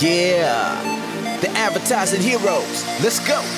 Yeah, the advertising heroes. Let's go.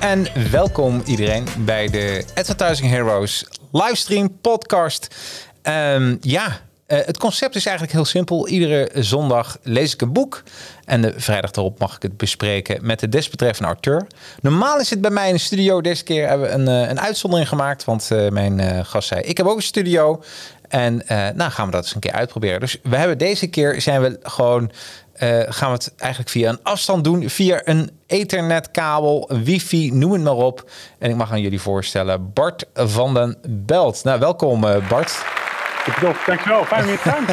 En welkom iedereen bij de Advertising Heroes livestream podcast. Ehm, ja, eh, het concept is eigenlijk heel simpel. Iedere zondag lees ik een boek. En de vrijdag erop mag ik het bespreken met de desbetreffende auteur. Normaal is het bij mij in de studio. Deze keer hebben we een, eh, een uitzondering gemaakt. Want eh, mijn gast zei, ik heb ook een studio. En nou gaan we dat eens een keer uitproberen. Dus we hebben deze keer zijn we gewoon uh, gaan we het eigenlijk via een afstand doen. Via een ethernetkabel, wifi, noem het maar op. En ik mag aan jullie voorstellen Bart van den Belt. Nou, welkom uh, Bart. Dankjewel, fijn weer te zijn.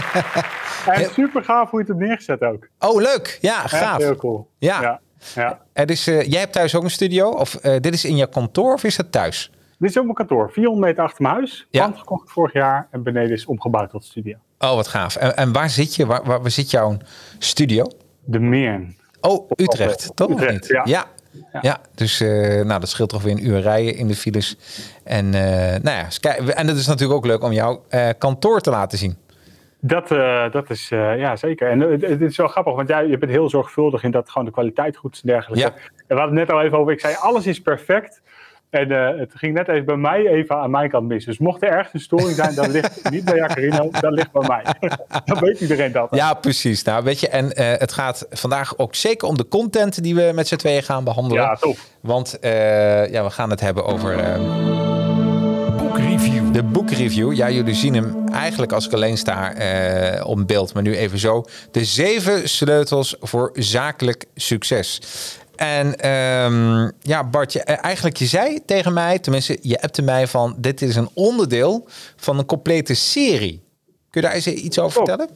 en super gaaf hoe je het hebt neergezet ook. Oh, leuk. Ja, gaaf. heel cool. Ja. ja, ja. Er is, uh, jij hebt thuis ook een studio? Of dit is in je kantoor of is dat thuis? Dit is op mijn kantoor, 400 meter achter mijn huis. Ja. Gekocht vorig jaar en beneden is omgebouwd tot studio. Oh, wat gaaf. En, en waar zit je? Waar, waar, zit jouw studio? De Meern. Oh, Utrecht. Toch Utrecht, niet? Ja. ja. Ja. dus uh, nou, dat scheelt toch weer een uur rijden in de files. En, uh, nou ja, en het is natuurlijk ook leuk om jouw uh, kantoor te laten zien. Dat, dat is, ja zeker. En het, het, is wel grappig, want jij je bent heel zorgvuldig in dat gewoon de kwaliteit goed is en dergelijke. Ja. En we hadden het net al even over, ik zei alles is perfect. En uh, het ging net even bij mij even aan mijn kant mis. Dus mocht er ergens een storing zijn, dan ligt het niet bij Jacarino, dan ligt bij mij. dan weet iedereen dat. Ja, precies. Nou, weet je, en uh, het gaat vandaag ook zeker om de content die we met z'n tweeën gaan behandelen. Ja, tof. Want uh, ja, we gaan het hebben over... Boekreview. De boekreview. Ja, jullie zien hem eigenlijk als ik alleen sta op beeld, maar nu even zo. De zeven sleutels voor zakelijk succes. En um, ja, Bart, je, eh, eigenlijk je zei tegen mij, tenminste, je appte mij van... dit is een onderdeel van een complete serie. Kun je daar eens iets over vertellen?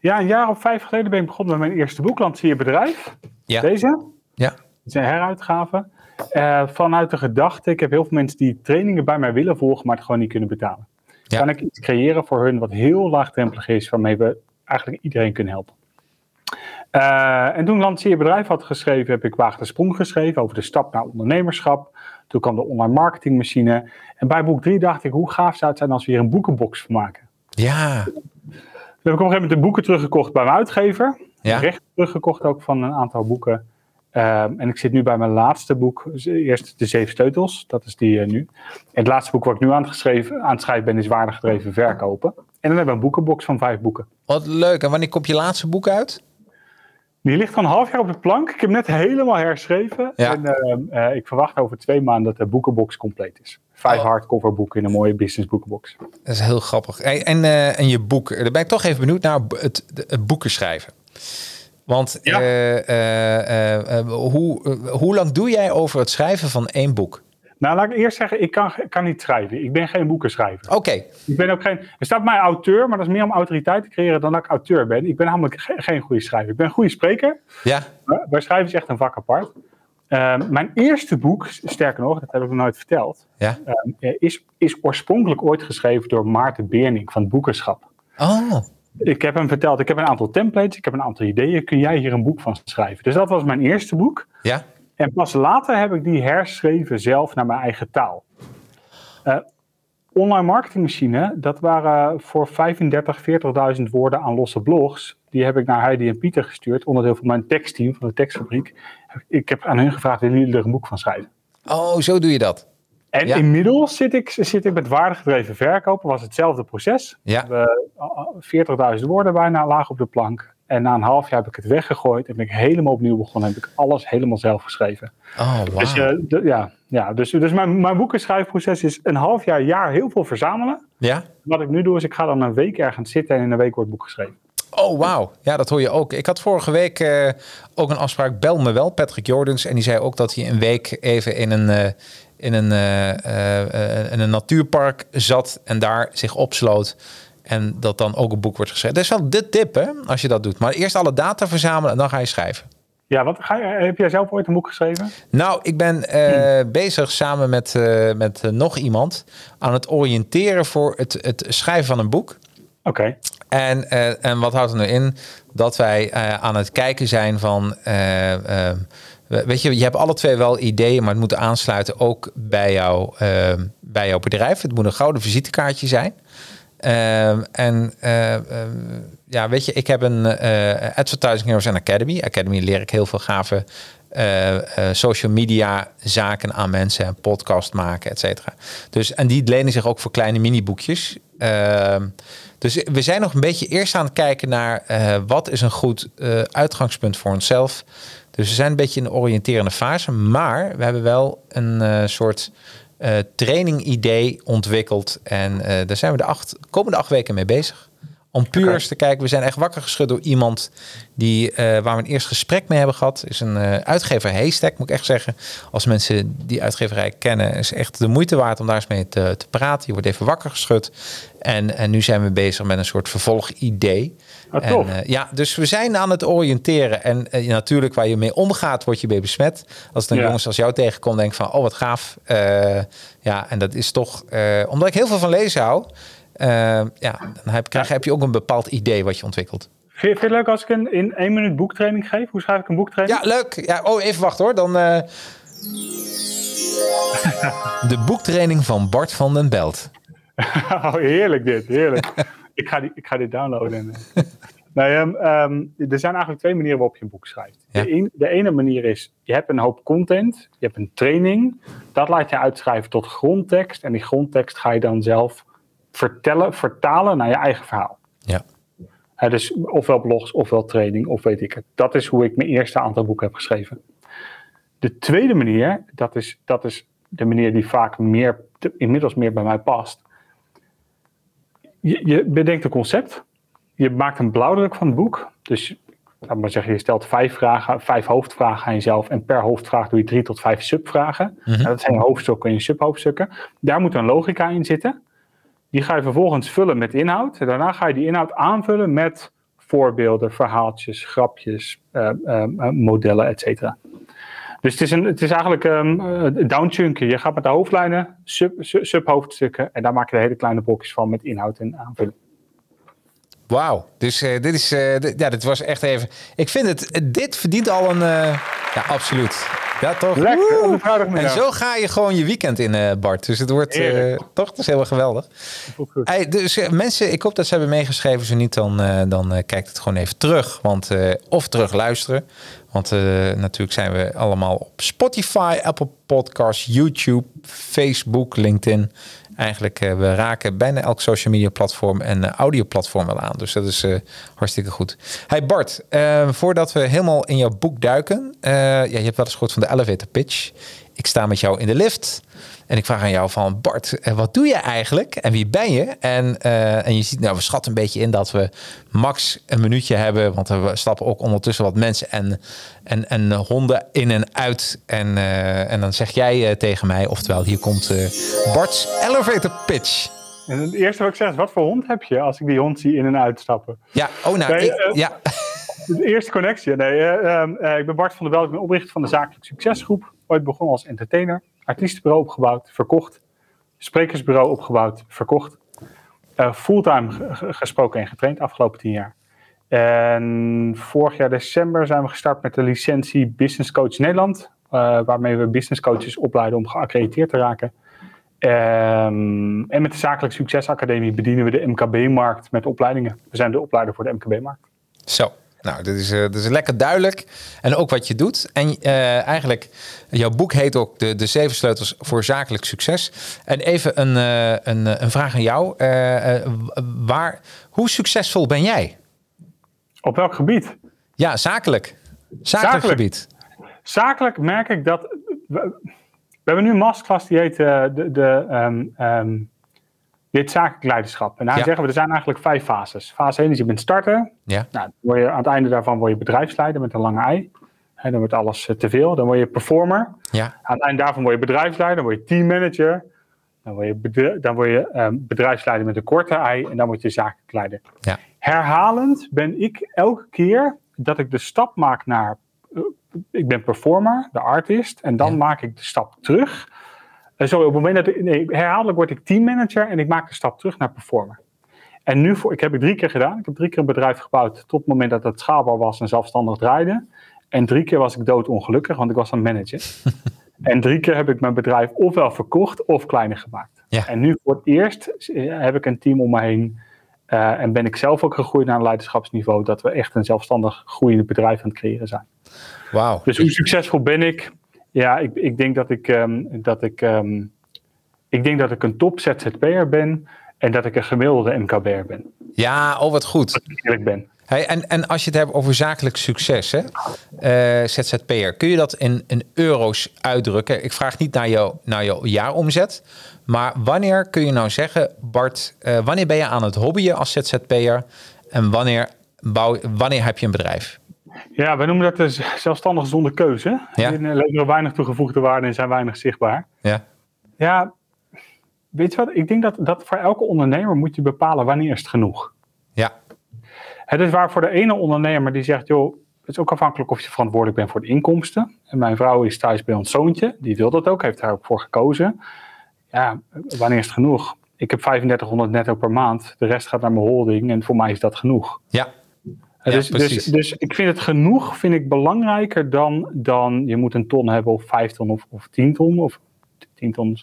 Ja, een jaar of vijf geleden ben ik begonnen met mijn eerste boek, Bedrijf. Ja. Deze. Ja. Het is een heruitgave. Uh, vanuit de gedachte, ik heb heel veel mensen die trainingen bij mij willen volgen, maar het gewoon niet kunnen betalen. Ja. Kan ik iets creëren voor hun wat heel laagdrempelig is, waarmee we eigenlijk iedereen kunnen helpen. Uh, en toen Lanceer Bedrijf had geschreven, heb ik Waag de Sprong geschreven over de stap naar ondernemerschap. Toen kwam de online marketingmachine. En bij boek 3 dacht ik, hoe gaaf zou het zijn als we hier een boekenbox van maken? Ja. Toen heb ik op een gegeven moment de boeken teruggekocht bij mijn uitgever. Ja. Recht teruggekocht ook van een aantal boeken. Uh, en ik zit nu bij mijn laatste boek. Eerst De Zeven Steutels, dat is die uh, nu. En het laatste boek wat ik nu aan het, aan het schrijven ben is Waardegedreven Verkopen. En dan hebben we een boekenbox van vijf boeken. Wat leuk. En wanneer komt je laatste boek uit? Die ligt al een half jaar op de plank. Ik heb net helemaal herschreven. Ja. En uh, uh, ik verwacht over twee maanden dat de boekenbox compleet is. Vijf Oh. hardcover boeken in een mooie business boekenbox. Dat is heel grappig. Hey, en, uh, en je boek, daar ben ik toch even benieuwd naar het, het boeken schrijven. Want Ja. hoe, hoe lang doe jij over het schrijven van één boek? Nou, laat ik eerst zeggen, ik kan, kan niet schrijven. Ik ben geen boekenschrijver. Oké, Ik ben ook geen. Er staat mij auteur, maar dat is meer om autoriteit te creëren dan dat ik auteur ben. Ik ben namelijk ge- geen goede schrijver. Ik ben een goede spreker. ja. Maar bij schrijven is echt een vak apart. Ehm, mijn eerste boek, sterker nog, dat heb ik nog nooit verteld, Ja. ehm, eh, is, is oorspronkelijk ooit geschreven door Maarten Beerning van het Boekenschap. Oh, Ik heb hem verteld, ik heb een aantal templates, ik heb een aantal ideeën. Kun jij hier een boek van schrijven? Dus dat was mijn eerste boek. ja. En pas later heb ik die herschreven zelf naar mijn eigen taal. Eh, online marketingmachine, dat waren voor 35, 40.000 woorden aan losse blogs. Die heb ik naar Heidi en Pieter gestuurd, onderdeel van mijn tekstteam van de tekstfabriek. Ik heb aan hun gevraagd, willen jullie er een boek van schrijven? Oh, zo doe je dat. En Ja. inmiddels zit ik, zit ik met waardegedreven verkopen, was hetzelfde proces. Ja. We, uh, 40.000 woorden bijna laag op de plank. En na een half jaar heb ik het weggegooid en ben ik helemaal opnieuw begonnen. Heb ik alles helemaal zelf geschreven. Oh, wow. Dus, uh, ja, ja, dus, dus mijn, mijn boekenschrijfproces is een half jaar, jaar heel veel verzamelen. Ja? Wat ik nu doe is, ik ga dan een week ergens zitten en in een week wordt het boek geschreven. Oh, wauw. Ja, dat hoor je ook. Ik had vorige week uh, ook een afspraak, bel me wel, Patrick Jordens. En die zei ook dat hij een week even in een, uh, in een, in een natuurpark zat en daar zich opsloot. En dat dan ook een boek wordt geschreven. Dat is wel de tip, hè, als je dat doet. Maar eerst alle data verzamelen en dan ga je schrijven. Ja, wat ga je, heb jij zelf ooit een boek geschreven? Nou, ik ben uh, hmm. bezig samen met, uh, met uh, nog iemand aan het oriënteren voor het, het schrijven van een boek. Oké. Okay. En, en wat houdt er nou in? Dat wij aan het kijken zijn van. weet je, je hebt alle twee wel ideeën, maar het moet aansluiten ook bij, jou, bij jouw bedrijf. Het moet een gouden visitekaartje zijn. Uh, en uh, uh, ja, weet je, ik heb een uh, Advertising Heroes Academy. Academy leer ik heel veel gave social media zaken aan mensen en podcast maken, et cetera. Dus, en die lenen zich ook voor kleine mini-boekjes. Ehm, dus we zijn nog een beetje eerst aan het kijken naar wat is een goed uitgangspunt voor onszelf. Dus we zijn een beetje in de oriënterende fase, maar we hebben wel een soort uh, training idee ontwikkeld. En uh, daar zijn we de acht, komende acht weken mee bezig. Om puur eens te kijken. We zijn echt wakker geschud door iemand die, uh, waar we een eerst gesprek mee hebben gehad. Is een uitgever Haystack, moet ik echt zeggen. Als mensen die uitgeverij kennen, is echt de moeite waard om daar eens mee te, te praten. Je wordt even wakker geschud. En, en nu zijn we bezig met een soort vervolgidee. Ah, en, uh, ja, dus we zijn aan het oriënteren. En uh, natuurlijk, waar je mee omgaat, word je mee besmet. Als dan ja. jongens als jou tegenkomt, denk van, oh wat gaaf. Uh, ja, en dat is toch, omdat ik heel veel van lezen hou. ja, dan heb, krijg, heb je ook een bepaald idee wat je ontwikkelt. Vind je, vind je het leuk als ik een in één minuut boektraining geef? Hoe schrijf ik een boektraining? Ja, leuk. Ja, oh, even wachten hoor. Dan... De boektraining van Bart van den Belt. oh, heerlijk dit, heerlijk. Ik, ga die, ik ga dit downloaden. nee, um, um, er zijn eigenlijk twee manieren waarop je een boek schrijft. Ja. De, een, de, ene manier is, je hebt een hoop content, je hebt een training. Dat laat je uitschrijven tot grondtekst. En die grondtekst ga je dan zelf vertellen, vertalen naar je eigen verhaal. Ja. Uh, dus ofwel blogs, ofwel training, of weet ik het. Dat is hoe ik mijn eerste aantal boeken heb geschreven. De tweede manier, dat is, dat is de manier die vaak meer, inmiddels meer bij mij past je, je bedenkt een concept. Je maakt een blauwdruk van het boek. Dus laat maar zeggen, je stelt vijf vragen, vijf hoofdvragen aan jezelf. En per hoofdvraag doe je drie tot vijf subvragen. Mm dat zijn hoofdstukken en subhoofdstukken. Daar moet een logica in zitten. Die ga je vervolgens vullen met inhoud. En daarna ga je die inhoud aanvullen met voorbeelden, verhaaltjes, grapjes, uh, uh, modellen, et cetera. Dus het is, een, het is eigenlijk um, downchunken. Je gaat met de hoofdlijnen, sub, sub, subhoofdstukken. En daar maak je de hele kleine blokjes van met inhoud en aanvulling. Wauw, dus uh, dit is, uh, ja, dit was echt even. Ik vind het, dit verdient al een. Uh, ja, absoluut. Ja, toch? Lekker, En zo ga je gewoon je weekend in, Bart. Dus het wordt toch, dat is helemaal geweldig. Hey, dus mensen, ik hoop dat ze hebben meegeschreven. Zo niet, dan, dan kijkt het gewoon even terug. Want, of terug luisteren. Want natuurlijk zijn we allemaal op Spotify, Apple Podcasts, YouTube, Facebook, LinkedIn. Eigenlijk, uh, we raken bijna elk social media platform en uh, audio platform wel aan. Dus dat is hartstikke goed. Hey Bart, voordat we helemaal in jouw boek duiken. ja, je hebt wel eens gehoord van de elevator pitch. Ik sta met jou in de lift. En ik vraag aan jou van Bart, eh, wat doe je eigenlijk? En wie ben je? En, uh, en je ziet, nou, we schatten een beetje in dat we max een minuutje hebben. Want we stappen ook ondertussen wat mensen en, en, en honden in en uit. En, uh, en dan zeg jij uh, tegen mij, oftewel, hier komt Bart's elevator pitch. En het eerste wat ik zeg is, wat voor hond heb je als ik die hond zie in en uitstappen? Ja, oh nou, nee, ik, ja. De eerste connectie. Nee, ik ben Bart van der Wel, ik ben oprichter van de Zakelijk Succesgroep. Ooit begonnen als entertainer artiestenbureau opgebouwd, verkocht. Sprekersbureau opgebouwd, verkocht. Uh, fulltime gesproken en getraind afgelopen tien jaar. En vorig jaar december zijn we gestart met de licentie Business Coach Nederland. Uh, waarmee we business coaches opleiden om geaccrediteerd te raken. Um, en met de Zakelijk Succesacademie bedienen we de MKB-markt met opleidingen. We zijn de opleider voor de MKB-markt. Zo, nou, dit is, uh, dit is lekker duidelijk. En ook wat je doet. En uh, eigenlijk, jouw boek heet ook de, de Zeven Sleutels voor Zakelijk Succes. En even een, uh, een, een vraag aan jou. waar, hoe succesvol ben jij? Op welk gebied? Ja, zakelijk. Zakelijk, Zakelijk. gebied. Zakelijk merk ik dat. We, we hebben nu een masterclass die heet eh, de, de, ehm, ehm, dit zakelijk leiderschap. En daar Ja. zeggen we, er zijn eigenlijk vijf fases. Fase 1 is je bent starter. Ja. Nou, word je, aan het einde daarvan word je bedrijfsleider met een lange ei. Hè, dan wordt alles eh, te veel. Dan word je performer. Ja. Aan het einde daarvan word je bedrijfsleider. Dan word je teammanager. Dan word je, dan word je ehm, bedrijfsleider met een korte ei. En dan word je zakelijk leider. Ja. Herhalend ben ik elke keer dat ik de stap maak naar... eh, ik ben performer, de artist. En dan Ja. maak ik de stap terug. En zo op het moment dat ik... Nee, herhaaldelijk word ik teammanager. En ik maak de stap terug naar performer. En nu, voor, ik heb het drie keer gedaan. Ik heb drie keer een bedrijf gebouwd tot het moment dat het schaalbaar was en zelfstandig draaide. En drie keer was ik doodongelukkig, want ik was aan het managen. en drie keer heb ik mijn bedrijf ofwel verkocht of kleiner gemaakt. Ja. En nu voor het eerst eh, heb ik een team om me heen. eh, en ben ik zelf ook gegroeid naar een leiderschapsniveau. Dat we echt een zelfstandig groeiende bedrijf aan het creëren zijn. Wauw. Dus hoe succesvol ben ik? Ja, ik, ik denk dat ik, ehm, dat ik, ehm, ik denk dat ik een top ZZP'er ben. En dat ik een gemiddelde MKB'er ben. Ja, oh wat goed. Als ik eerlijk ben. Hey, en, en als je het hebt over zakelijk succes, hè, eh, ZZP'er, kun je dat in, in euro's uitdrukken? Ik vraag niet naar, jou, naar jouw jaaromzet, maar wanneer kun je nou zeggen, Bart, eh, wanneer ben je aan het hobbyen als ZZP'er en wanneer, bouw, wanneer heb je een bedrijf? Ja, wij noemen dat de z- zelfstandig zonder keuze. Ja. Er leveren weinig toegevoegde waarde en zijn weinig zichtbaar. Ja, Ja, weet je wat? Ik denk dat, dat voor elke ondernemer moet je bepalen wanneer is het genoeg. ja, Het is waar voor de ene ondernemer die zegt, joh, het is ook afhankelijk of je verantwoordelijk bent voor de inkomsten. En mijn vrouw is thuis bij ons zoontje, die wil dat ook, heeft daar ook voor gekozen. Ja, wanneer is het genoeg? Ik heb 3500 netto per maand, de rest gaat naar mijn holding en voor mij is dat genoeg. ja, Ja, dus, dus, dus ik vind het genoeg vind ik belangrijker dan, dan je moet een ton hebben of vijf ton of, of tien ton of tien ton.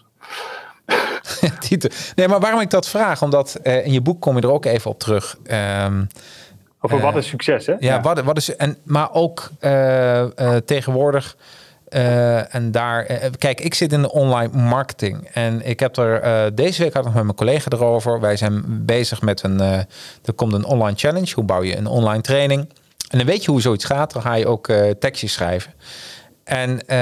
Nee, maar waarom ik dat vraag? Omdat eh, in je boek kom je er ook even op terug. Ehm, Over Eh, wat is succes, hè? Ja, Wat, wat is en maar ook eh, eh, tegenwoordig. Eh, en daar, eh, kijk, ik zit in de online marketing en ik heb er eh, deze week had ik nog met mijn collega erover. Wij zijn bezig met een, eh, er komt een online challenge. Hoe bouw je een online training? En dan weet je hoe zoiets gaat. Dan ga je ook eh, tekstjes schrijven. En, eh,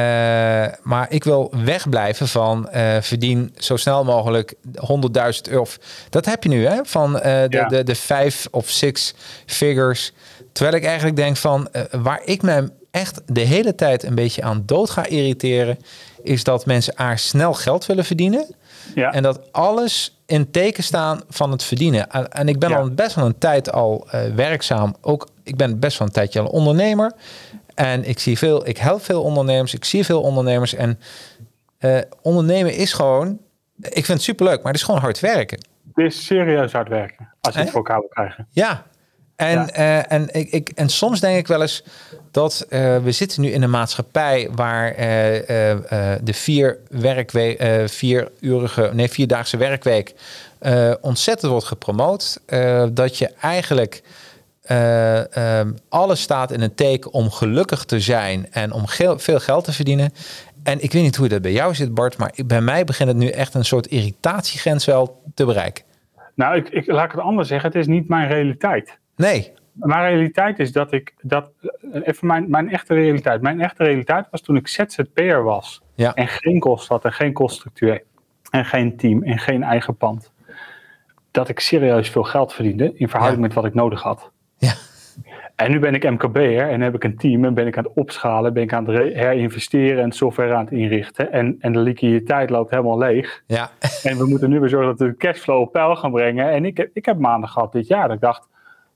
maar ik wil wegblijven van eh, verdien zo snel mogelijk 100.000 euro. Dat heb je nu, hè? Van eh, de, Ja. de, de vijf of six figures. Terwijl ik eigenlijk denk van eh, waar ik me echt de hele tijd een beetje aan dood ga irriteren, is dat mensen a snel geld willen verdienen. Ja. En dat alles in teken staan van het verdienen. En, ik ben Ja. al best wel een tijd al eh, werkzaam. Ook ik ben best wel een tijdje al ondernemer. En ik zie veel, ik help veel ondernemers. Ik zie veel ondernemers. En eh, ondernemen is gewoon. Ik vind het superleuk, maar het is gewoon hard werken. Het is serieus hard werken als je het voor elkaar wil krijgen. Ja. En, Ja. eh, en, ik, ik, en soms denk ik wel eens dat eh, we zitten nu in een maatschappij waar eh, de vier werkweek, vierurige, nee, vierdaagse werkweek ontzettend wordt gepromoot. Dat je eigenlijk eh, ehm, alles staat in een teken om gelukkig te zijn en om geel- veel geld te verdienen. En ik weet niet hoe dat bij jou zit, Bart, maar bij mij begint het nu echt een soort irritatiegrens wel te bereiken. Nou, ik, ik, laat ik het anders zeggen. Het is niet mijn realiteit. Nee, Mijn realiteit is dat ik dat. eh, Even mijn, mijn echte realiteit. Mijn echte realiteit was toen ik ZZP'er was. Ja. En geen kost had en geen koststructuur. En geen team en geen eigen pand. Dat ik serieus veel geld verdiende in verhouding Ja. met wat ik nodig had. Ja. En nu ben ik MKB'er en heb ik een team en ben ik aan het opschalen, ben ik aan het re- herinvesteren en software aan het inrichten. En, en de liquiditeit loopt helemaal leeg. ja, En we moeten nu weer zorgen dat we de cashflow op peil gaan brengen. En ik heb, ik heb maanden gehad dit jaar dat ik dacht,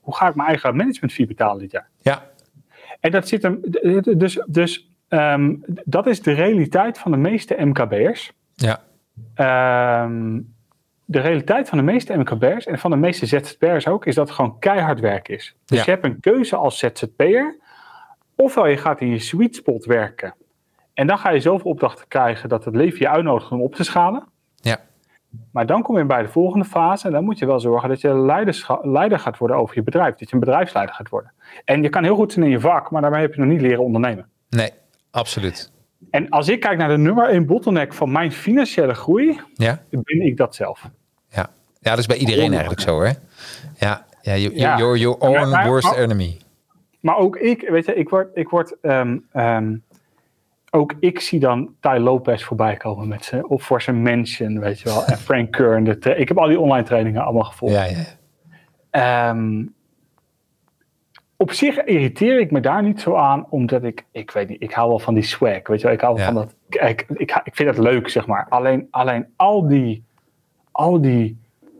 hoe ga ik mijn eigen management fee betalen dit jaar? ja, En dat zit hem, dus, dus ehm, dat is de realiteit van de meeste MKB'ers. ja. Ehm, de realiteit van de meeste MKB'ers en van de meeste ZZP'ers ook, is dat het gewoon keihard werk is. Dus Ja. je hebt een keuze als ZZP'er. Ofwel je gaat in je sweet spot werken. En dan ga je zoveel opdrachten krijgen dat het leven je uitnodigt om op te schalen. Maar dan kom je bij de volgende fase. En dan moet je wel zorgen dat je leider gaat worden over je bedrijf. Dat je een bedrijfsleider gaat worden. En je kan heel goed zijn in je vak, maar daarmee heb je nog niet leren ondernemen. Nee, absoluut. En als ik kijk naar de nummer één bottleneck van mijn financiële groei, Ja, ben ik dat zelf. ja. ja dat is bij iedereen eigenlijk zo, hè? Ja, ja, you, Ja. you're your Maar- own maar- worst maar- enemy. maar ook ik, weet je, ik word, ik word ehm, ehm, ook ik zie dan Ty Lopez voorbij komen met zijn, of voor zijn mention, weet je wel, en Frank Kern. De ik heb al die online trainingen allemaal gevolgd. Ja, ja. Um, op zich irriteer ik me daar niet zo aan, omdat ik, ik weet niet, ik hou wel van die swag, weet je wel, ik hou van dat, ik, ik, ik vind dat leuk, zeg maar. Alleen, alleen al die, al die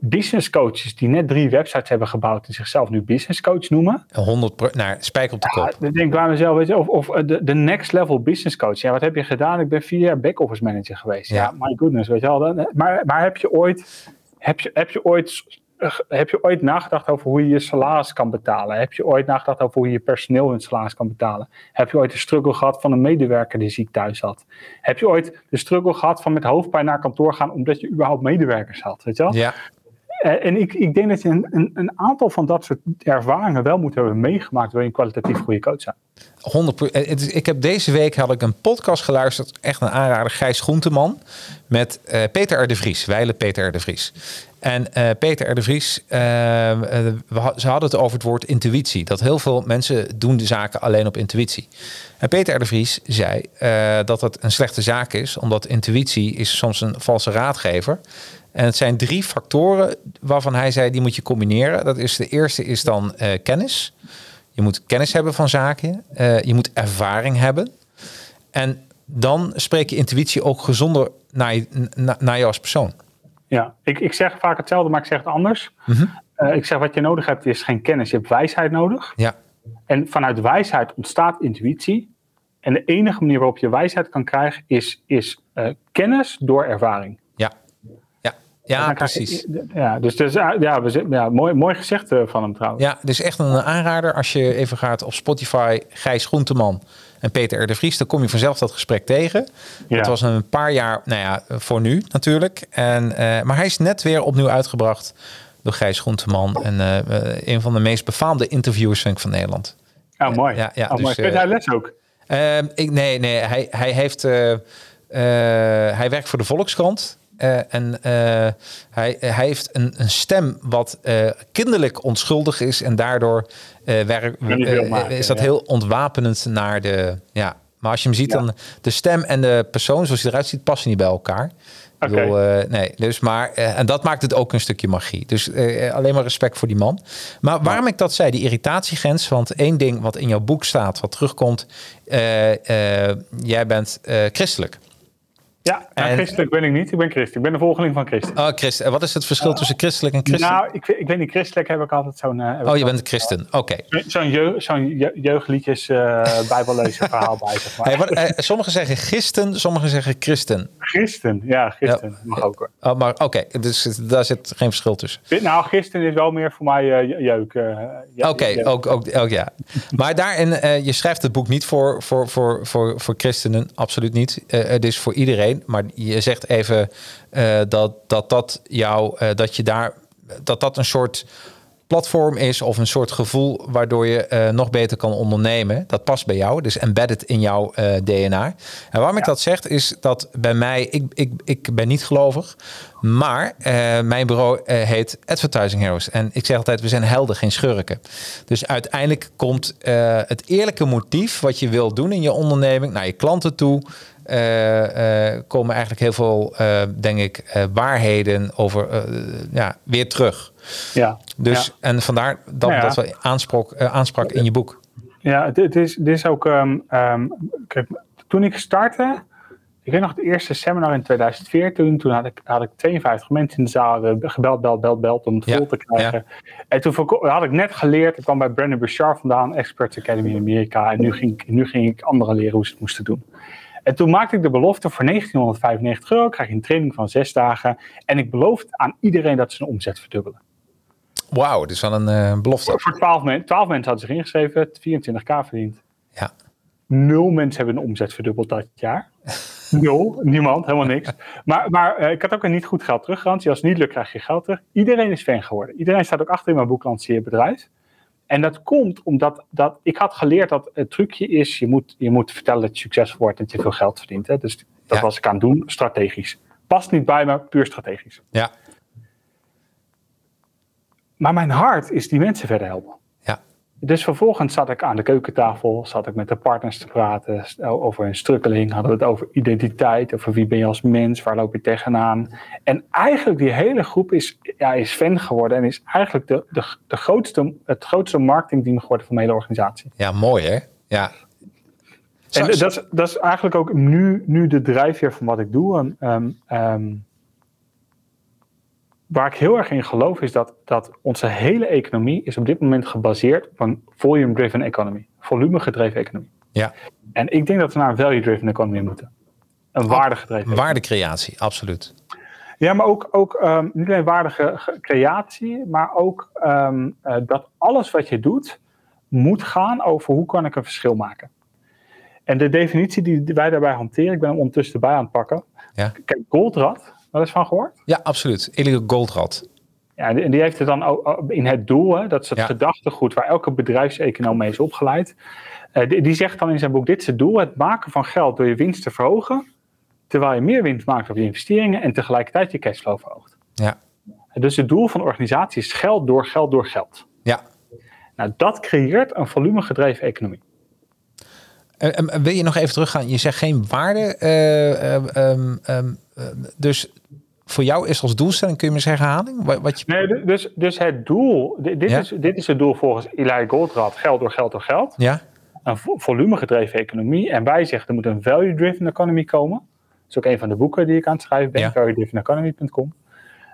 business coaches die net drie websites hebben gebouwd en zichzelf nu business coach noemen. 100 naar spijk op de kop. Ja, dan denk ik bij mezelf, weet je, of, of de, de next level business coach. Ja, wat heb je gedaan? Ik ben vier jaar back-office manager geweest. Ja. my goodness, weet je wel. Maar, maar heb je ooit, heb je, heb je ooit heb je ooit nagedacht over hoe je je salaris kan betalen? Heb je ooit nagedacht over hoe je je personeel hun salaris kan betalen? Heb je ooit de struggle gehad van een medewerker die ziek thuis zat? Heb je ooit de struggle gehad van met hoofdpijn naar kantoor gaan omdat je überhaupt medewerkers had? Weet je wel? Ja. Eh, en ik, ik denk dat je een, een, een, aantal van dat soort ervaringen wel moet hebben meegemaakt wil je een kwalitatief goede coach zijn. 100% eh, Ik heb deze week had ik een podcast geluisterd, echt een aanrader, Gijs Groenteman, met uh, Peter R. de Vries, Weile Peter R. de Vries. En Peter R. de Vries, uh, ze hadden het over het woord intuïtie. Dat heel veel mensen doen de zaken alleen op intuïtie. En Peter R. de Vries zei dat het een slechte zaak is, omdat intuïtie is soms een valse raadgever. En het zijn drie factoren waarvan hij zei, die moet je combineren. Dat is de eerste is dan uh, kennis. Je moet kennis hebben van zaken. Uh, je moet ervaring hebben. En dan spreek je intuïtie ook gezonder naar je, naar je als persoon. Ja, ik, ik zeg vaak hetzelfde, maar ik zeg het anders. Mm -hmm. uh, ik zeg wat je nodig hebt is geen kennis, je hebt wijsheid nodig. Ja. En vanuit wijsheid ontstaat intuïtie. En de enige manier waarop je wijsheid kan krijgen is, is kennis door ervaring. Ja, precies. ja, dus, dus ja, we, ja, mooi, mooi gezegd eh, van hem trouwens. Ja, dus echt een aanrader als je even gaat op Spotify, Gijs Groenteman en Peter R. de Vries, dan kom je vanzelf dat gesprek tegen. Ja. Het was een paar jaar, nou ja, voor nu natuurlijk. En, uh, maar hij is net weer opnieuw uitgebracht door Gijs Groenteman. En uh, een van de meest befaamde interviewers vind ik, van Nederland. Oh, mooi. Ja, ja, oh, dus, mooi. hij les ook? Ehm, ik, nee, nee, hij, hij heeft... hij werkt voor de Volkskrant. Uh, en uh, hij, hij heeft een, een stem wat uh, kinderlijk onschuldig is. En daardoor werk, is dat heel ontwapenend naar de. Ja. Maar als je hem ziet, ja. dan de stem en de persoon zoals hij eruit ziet, passen niet bij elkaar. Okay. Bedoel, nee, dus maar, en dat maakt het ook een stukje magie. Dus alleen maar respect voor die man. Maar waarom ik dat zei, die irritatiegrens. Want één ding wat in jouw boek staat, wat terugkomt. jij bent christelijk. Ja, en, christelijk ben ik niet. Ik ben christen. Ik ben de volgeling van Christus. Oh, christen. Wat is het verschil tussen christelijk en christen? Nou, ik, ik weet niet. Christelijk heb ik altijd zo'n... Uh, oh, je bent een christen. Oké. Zo'n jeugd, zo'n jeugdliedjes uh, bijbellezen verhaal bij, zeg maar. Hey, wat, uh, sommigen zeggen christen, sommigen zeggen christen. Christen, ja, christen. Ja. Mag ook hoor. Oh, maar oké, okay. dus daar zit geen verschil tussen. Nou, christen is wel meer voor mij jeuk. oké, okay, ook, ook, ook ja. maar daarin, je schrijft het boek niet voor, voor, voor, voor, voor christenen. Absoluut niet. het is voor iedereen. Maar je zegt even uh, dat, dat dat jou, uh, dat je daar, dat dat een soort platform is of een soort gevoel waardoor je uh, nog beter kan ondernemen. Dat past bij jou, dus embedded in jouw uh, DNA. En waarom ja. ik dat zeg, is dat bij mij, ik, ik, ik ben niet gelovig, maar uh, mijn bureau heet Advertising Heroes. En ik zeg altijd, we zijn helden, geen schurken. Dus uiteindelijk komt het eerlijke motief wat je wilt doen in je onderneming naar je klanten toe. Komen eigenlijk heel veel, denk ik, waarheden over ja, weer terug. Ja. Dus, En vandaar dat, ja, dat we aansprak, uh, aansprak in je boek. Ja, het, is, dit is ook... Um, um, kijk, toen ik startte... Ik weet nog het eerste seminar in 2014. Toen had ik, had ik 52 mensen in de zaal gebeld, beld, beld, beld om het vol te krijgen. En toen had ik net geleerd. Ik kwam bij Brandon Bouchard vandaan, Experts Academy in Amerika. En nu ging, nu ging ik anderen leren hoe ze het moesten doen. En toen maakte ik de belofte voor 1995 euro. Krijg je een training van zes dagen. En ik beloofde aan iedereen dat ze een omzet verdubbelen. Wauw, dus wel een uh, belofte. Voor 12, men, 12 mensen hadden zich ingeschreven, 24k verdiend. Ja. Nul mensen hebben een omzet verdubbeld dat jaar. Nul, niemand, helemaal niks. Maar, maar uh, ik had ook een niet goed geld teruggarantie. Als het niet lukt, krijg je geld terug. Iedereen is fan geworden. Iedereen staat ook achter in mijn boek bedrijf. En dat komt omdat dat, ik had geleerd dat het trucje is, je moet, je moet vertellen dat je succesvol wordt, dat je veel geld verdient. Hè? Dus dat was ik aan het doen, strategisch. Past niet bij me, puur strategisch. Ja. Maar mijn hart is die mensen verder helpen. Dus vervolgens zat ik aan de keukentafel, zat ik met de partners te praten over een strukkeling, hadden we het over identiteit, over wie ben je als mens, waar loop je tegenaan. En eigenlijk die hele groep is, ja, is fan geworden en is eigenlijk de, de, de grootste, het grootste marketingteam geworden van de hele organisatie. Ja, mooi hè? Ja. En dat is, dat is eigenlijk ook nu, nu de drijfveer van wat ik doe. En, um, waar ik heel erg in geloof is dat, dat onze hele economie is op dit moment gebaseerd op een volume-driven economy. Volume-gedreven economie. Ja. En ik denk dat we naar een value-driven economy moeten. Een waardegedreven Waardecreatie, absoluut. Ja, maar ook, ook um, niet alleen waardige creatie, maar ook um, uh, dat alles wat je doet moet gaan over hoe kan ik een verschil maken. En de definitie die wij daarbij hanteren, ik ben hem ondertussen erbij aan het pakken. Ja. Kijk, Goldrad, wel eens van gehoord? Ja, absoluut. Illegal Goldrad. Ja, en die heeft het dan ook in het doel, hè, dat is het ja. gedachtegoed waar elke bedrijfseconoom mee is opgeleid. Uh, die, die, zegt dan in zijn boek: Dit is het doel, het maken van geld door je winst te verhogen, terwijl je meer winst maakt op je investeringen en tegelijkertijd je cashflow verhoogt. Ja. Dus het doel van de organisatie is geld door geld door geld. Ja. Nou, dat creëert een volumegedreven economie. Uh, wil je nog even teruggaan? Je zegt geen waarde. Um, dus voor jou is als doelstelling, kun je me zeggen, herhaling? Wat, je... Nee, dus, dus het doel, dit, ja? is, dit is het doel volgens Eli Goldratt, geld door geld door geld. Ja. Een volumegedreven economie. En wij zeggen, er moet een value-driven economy komen. Dat is ook een van de boeken die ik aan het schrijven ben, ja. value-driven-economy.com.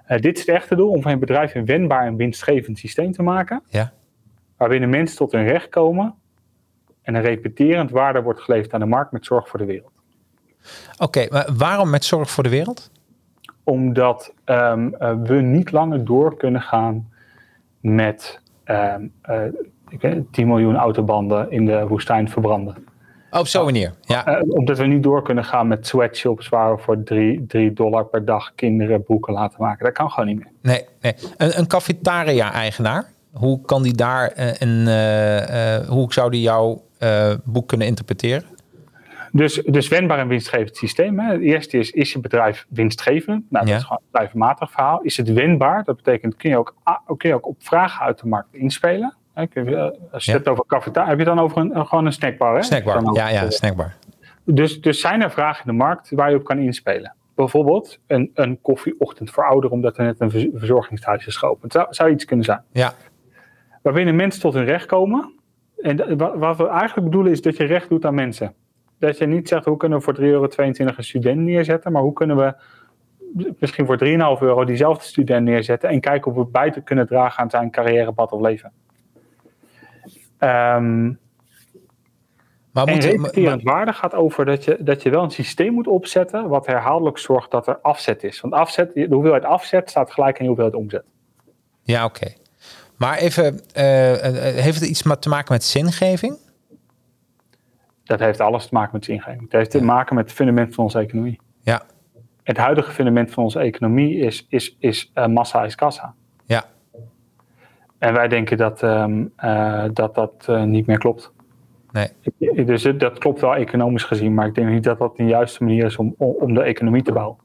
Uh, dit is het echte doel, om van je bedrijf een wendbaar en winstgevend systeem te maken. Ja. Waarbij de mensen tot hun recht komen en een repeterend waarde wordt geleverd aan de markt met zorg voor de wereld. Oké, okay, maar waarom met zorg voor de wereld? Omdat um, uh, we niet langer door kunnen gaan met um, uh, ik weet, 10 miljoen autobanden in de woestijn verbranden. Oh, op zo'n manier, ja. Uh, omdat we niet door kunnen gaan met sweatshops waar we voor 3 dollar per dag kinderen boeken laten maken. Dat kan gewoon niet meer. Nee, nee. Een, een cafetaria-eigenaar, hoe kan die daar een, hoe zou die jouw boek kunnen interpreteren? Dus, dus wendbaar en winstgevend systeem. Hè. Het eerste is, is je bedrijf winstgevend? Nou, dat Ja. is gewoon een bedrijfsmatig verhaal. Is het wendbaar? Dat betekent, kun je ook, kun je ook op vragen uit de markt inspelen? Hè, kun je, eh, als je Ja. het hebt over cafetaria, heb je dan over een, gewoon een snackbar? Hè? Snackbar, ja, ja, snackbar. Dus, dus zijn er vragen in de markt waar je op kan inspelen? Bijvoorbeeld een, een koffieochtend voor ouderen omdat er net een verz- verzorgingshuis is geopend. Zou, zou iets kunnen zijn. Ja, Waarbij mensen tot hun recht komen. En wa- wat we eigenlijk bedoelen is dat je recht doet aan mensen. Dat je niet zegt hoe kunnen we voor 3,22 euro een student neerzetten, maar hoe kunnen we misschien voor 3,5 euro diezelfde student neerzetten en kijken of we bij te kunnen dragen aan zijn carrièrepad of leven. Ehm, maar en moet repeterend waarde gaat over dat je, dat je wel een systeem moet opzetten wat herhaaldelijk zorgt dat er afzet is. Want afzet, de hoeveelheid afzet staat gelijk aan je hoeveelheid omzet. Ja, oké. Maar even, eh, eh, heeft het iets te maken met zingeving? Dat heeft alles te maken met zingeving. Het heeft te maken met het fundament van onze economie. Ja, Het huidige fundament van onze economie is, is, is eh, massa is kassa. ja. En wij denken dat ehm, eh, dat, dat eh, niet meer klopt. Nee. Dus dat klopt wel economisch gezien, maar ik denk niet dat dat de juiste manier is om, om de economie te bouwen.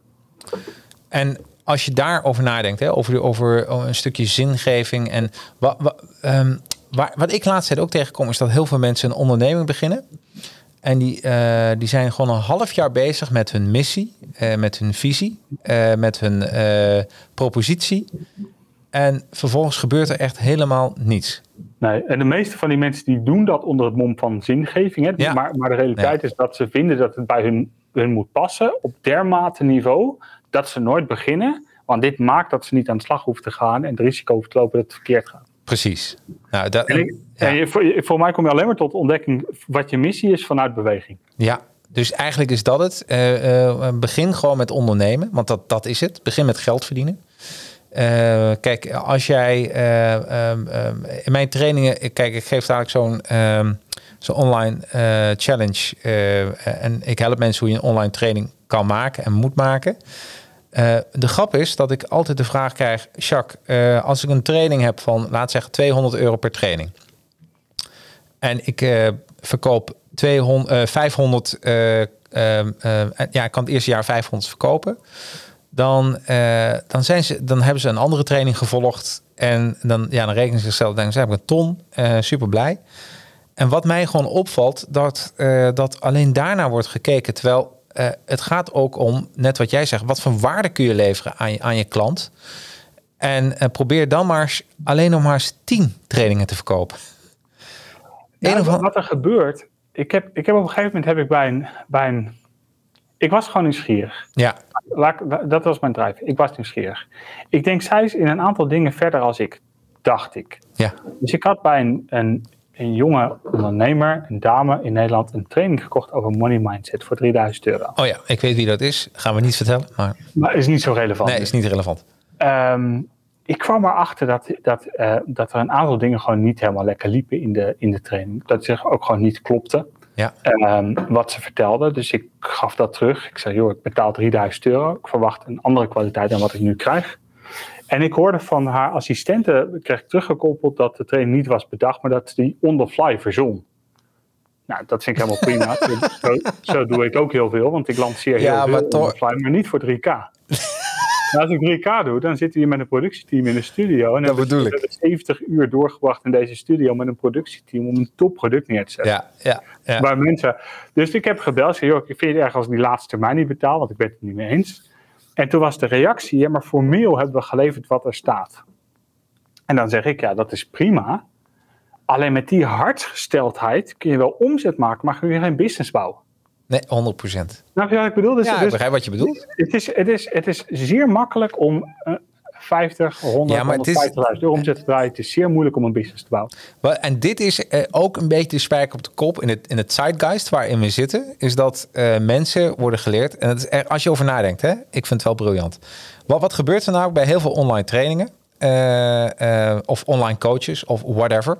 En als je daarover nadenkt, hè, over, over een stukje zingeving en wat, wat, ehm, waar, wat ik laatst ook tegenkom, is dat heel veel mensen een onderneming beginnen. En die, eh, die zijn gewoon een half jaar bezig met hun missie, eh, met hun visie, eh, met hun propositie. En vervolgens gebeurt er echt helemaal niets. Nee, en de meeste van die mensen die doen dat onder het mom van zingeving. Hè? Ja. Maar, maar de realiteit is dat ze vinden dat het bij hun, hun moet passen op dermate niveau dat ze nooit beginnen. Want dit maakt dat ze niet aan de slag hoeven te gaan en het risico hoeven te lopen dat het verkeerd gaat. Precies. Nou, dat, En, ik, ja. en je- voor, voor mij kom je alleen maar tot ontdekking wat je missie is vanuit beweging. Ja, dus eigenlijk is dat het. Eh, eh, begin gewoon met ondernemen, want dat, dat is het. Begin met geld verdienen. Eh, kijk, als jij eh, ehm, ehm, in mijn trainingen, kijk, ik geef dadelijk zo'n ehm, zo'n online challenge en ik help mensen hoe je een online training kan maken en moet maken. De grap is dat ik altijd de vraag krijg, Jacques, als ik een training heb van, laat zeggen, 200 euro per training. En ik eh, verkoop 200, eh, 500, eh, ehm, ehm, ja, ik kan het eerste jaar 500 verkopen. Dan, eh, dan, zijn ze, dan hebben ze een andere training gevolgd En dan, ja, dan rekenen ze zichzelf, denken ze heb ik een ton, super blij. En wat mij gewoon opvalt, dat, dat alleen daarna wordt gekeken. Terwijl het gaat ook om, net wat jij zegt, wat voor waarde kun je leveren aan je, aan je klant. En probeer dan maar alleen nog maar eens tien trainingen te verkopen. Ja, wat er gebeurt, ik heb, ik heb op een gegeven moment heb ik bij een, bij een ik was gewoon nieuwsgierig. Ja. dat was mijn drive. Ik was nieuwsgierig. Ik denk, zij is in een aantal dingen verder als ik, dacht ik. Ja. Dus ik had bij een, een, een jonge ondernemer, een dame in Nederland, een training gekocht over money mindset voor 3000 euro. Oh ja, ik weet wie dat is. Gaan we niet vertellen. Maar, maar is niet zo relevant. Nee, is niet relevant. Um, ik kwam erachter dat, dat, uh, dat er een aantal dingen gewoon niet helemaal lekker liepen in de, in de training. Dat zich ook gewoon niet klopte. Ja. Um, wat ze vertelde. Dus ik gaf dat terug. Ik zei, joh, ik betaal 3000 euro. Ik verwacht een andere kwaliteit dan wat ik nu krijg. En ik hoorde van haar assistente, kreeg ik teruggekoppeld dat de training niet was bedacht, maar dat die on the fly verzon. Nou, dat vind ik helemaal prima. zo, zo, doe ik ook heel veel, want ik lanceer heel veel on the fly, maar niet voor 3K. Nou, als ik 3K doe, dan zitten we met een productieteam in de studio. En dat bedoel ik. 70 uur doorgebracht in deze studio met een productieteam om een topproduct neer te zetten. Ja, ja, ja. Waar mensen. Dus ik heb gebeld. Zei, joh, ik vind het erg als ik die laatste termijn niet betaal, want ik ben het niet mee eens. En toen was de reactie, ja, maar formeel hebben we geleverd wat er staat. En dan zeg ik, ja, dat is prima. Alleen met die hartsgesteldheid kun je wel omzet maken, maar kun je geen business bouwen. Nee, 100 procent. Nou, ja, ik bedoel, dus, ja, ik begrijp wat je bedoelt. Het is, het is, het is zeer makkelijk om uh, 50, 100, ja, 150.000 euro omzet te draaien. Het is zeer moeilijk om een business te bouwen. En dit is uh, ook een beetje de spijker op de kop in het, in het zeitgeist waarin we zitten. Is dat uh, mensen worden geleerd. En is er, als je over nadenkt, hè, ik vind het wel briljant. Wat, wat gebeurt er nou bij heel veel online trainingen? Uh, of online coaches of whatever.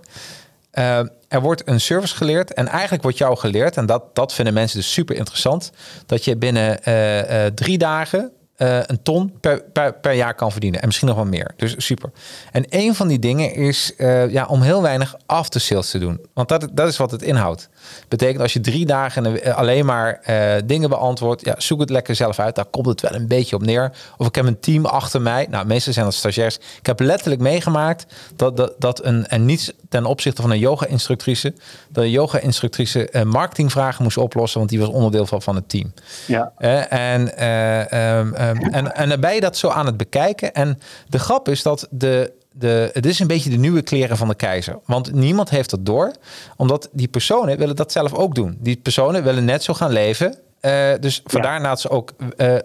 Uh, er wordt een service geleerd en eigenlijk wordt jou geleerd, en dat, dat vinden mensen dus super interessant, dat je binnen uh, uh, drie dagen een ton per, per, jaar kan verdienen. En misschien nog wel meer. Dus super. En een van die dingen is ja, om heel weinig after sales te doen. Want dat, dat is wat het inhoudt. Betekent als je drie dagen alleen maar uh, dingen beantwoordt, ja, zoek het lekker zelf uit. Daar komt het wel een beetje op neer. Of ik heb een team achter mij. Nou, meestal zijn dat stagiairs. Ik heb letterlijk meegemaakt dat, dat, dat een, en niets ten opzichte van een yoga-instructrice, dat een yoga-instructrice marketingvragen moest oplossen, want die was onderdeel van, van het team. Ja. en um, Um, en, en dan ben je dat zo aan het bekijken. En de grap is dat de, de, het is een beetje de nieuwe kleren van de keizer. Want niemand heeft dat door. Omdat die personen willen dat zelf ook doen. Die personen willen net zo gaan leven. Uh, dus vandaar ja. dat ze ook... Uh,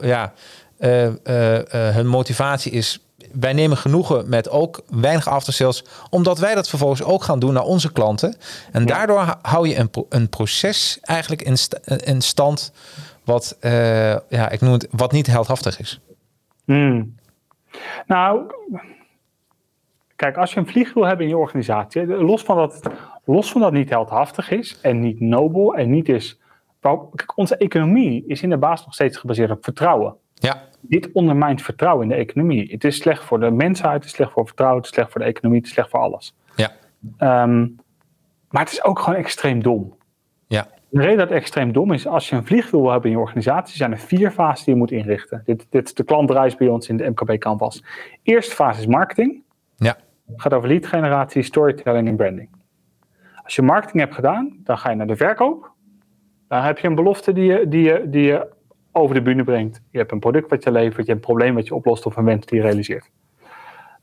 ja, uh, hun motivatie is... Wij nemen genoegen met ook weinig aftersales. Omdat wij dat vervolgens ook gaan doen naar onze klanten. En ja. daardoor hou je een, een proces eigenlijk in, st in stand wat, uh, ja, ik noem het, wat niet heldhaftig is? Hmm. Nou, kijk, als je een vliegwiel hebt in je organisatie, los van dat, los van dat niet heldhaftig is en niet nobel en niet is. Kijk, onze economie is in de basis nog steeds gebaseerd op vertrouwen. Ja. Dit ondermijnt vertrouwen in de economie. Het is slecht voor de mensheid, het is slecht voor vertrouwen, het is slecht voor de economie, het is slecht voor alles. Ja. Um, maar het is ook gewoon extreem dom. Ja. De reden dat het extreem dom is, als je een vliegwiel wil hebben in je organisatie, zijn er vier fases die je moet inrichten. Dit, dit is de klantreis bij ons in de MKB Canvas. Eerste fase is marketing. Ja. Het gaat over lead generatie, storytelling en branding. Als je marketing hebt gedaan, dan ga je naar de verkoop. Dan heb je een belofte die je, die je, die je over de bühne brengt. Je hebt een product wat je levert, je hebt een probleem wat je oplost of een wens die je realiseert.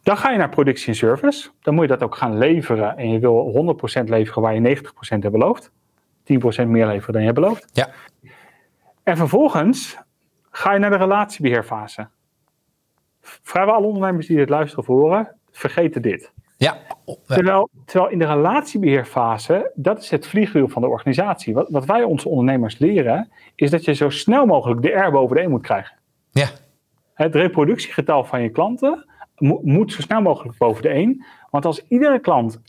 Dan ga je naar productie en service. Dan moet je dat ook gaan leveren en je wil 100% leveren waar je 90% hebt beloofd. 10% meer leveren dan je hebt beloofd. Ja. En vervolgens ga je naar de relatiebeheerfase. Vrijwel alle ondernemers die dit luisteren of horen, vergeten dit. Ja. Terwijl, terwijl in de relatiebeheerfase, dat is het vliegwiel van de organisatie. Wat, wat wij onze ondernemers leren, is dat je zo snel mogelijk de R boven de E moet krijgen. Ja. Het reproductiegetal van je klanten moet zo snel mogelijk boven de 1. Want als iedere klant 1,1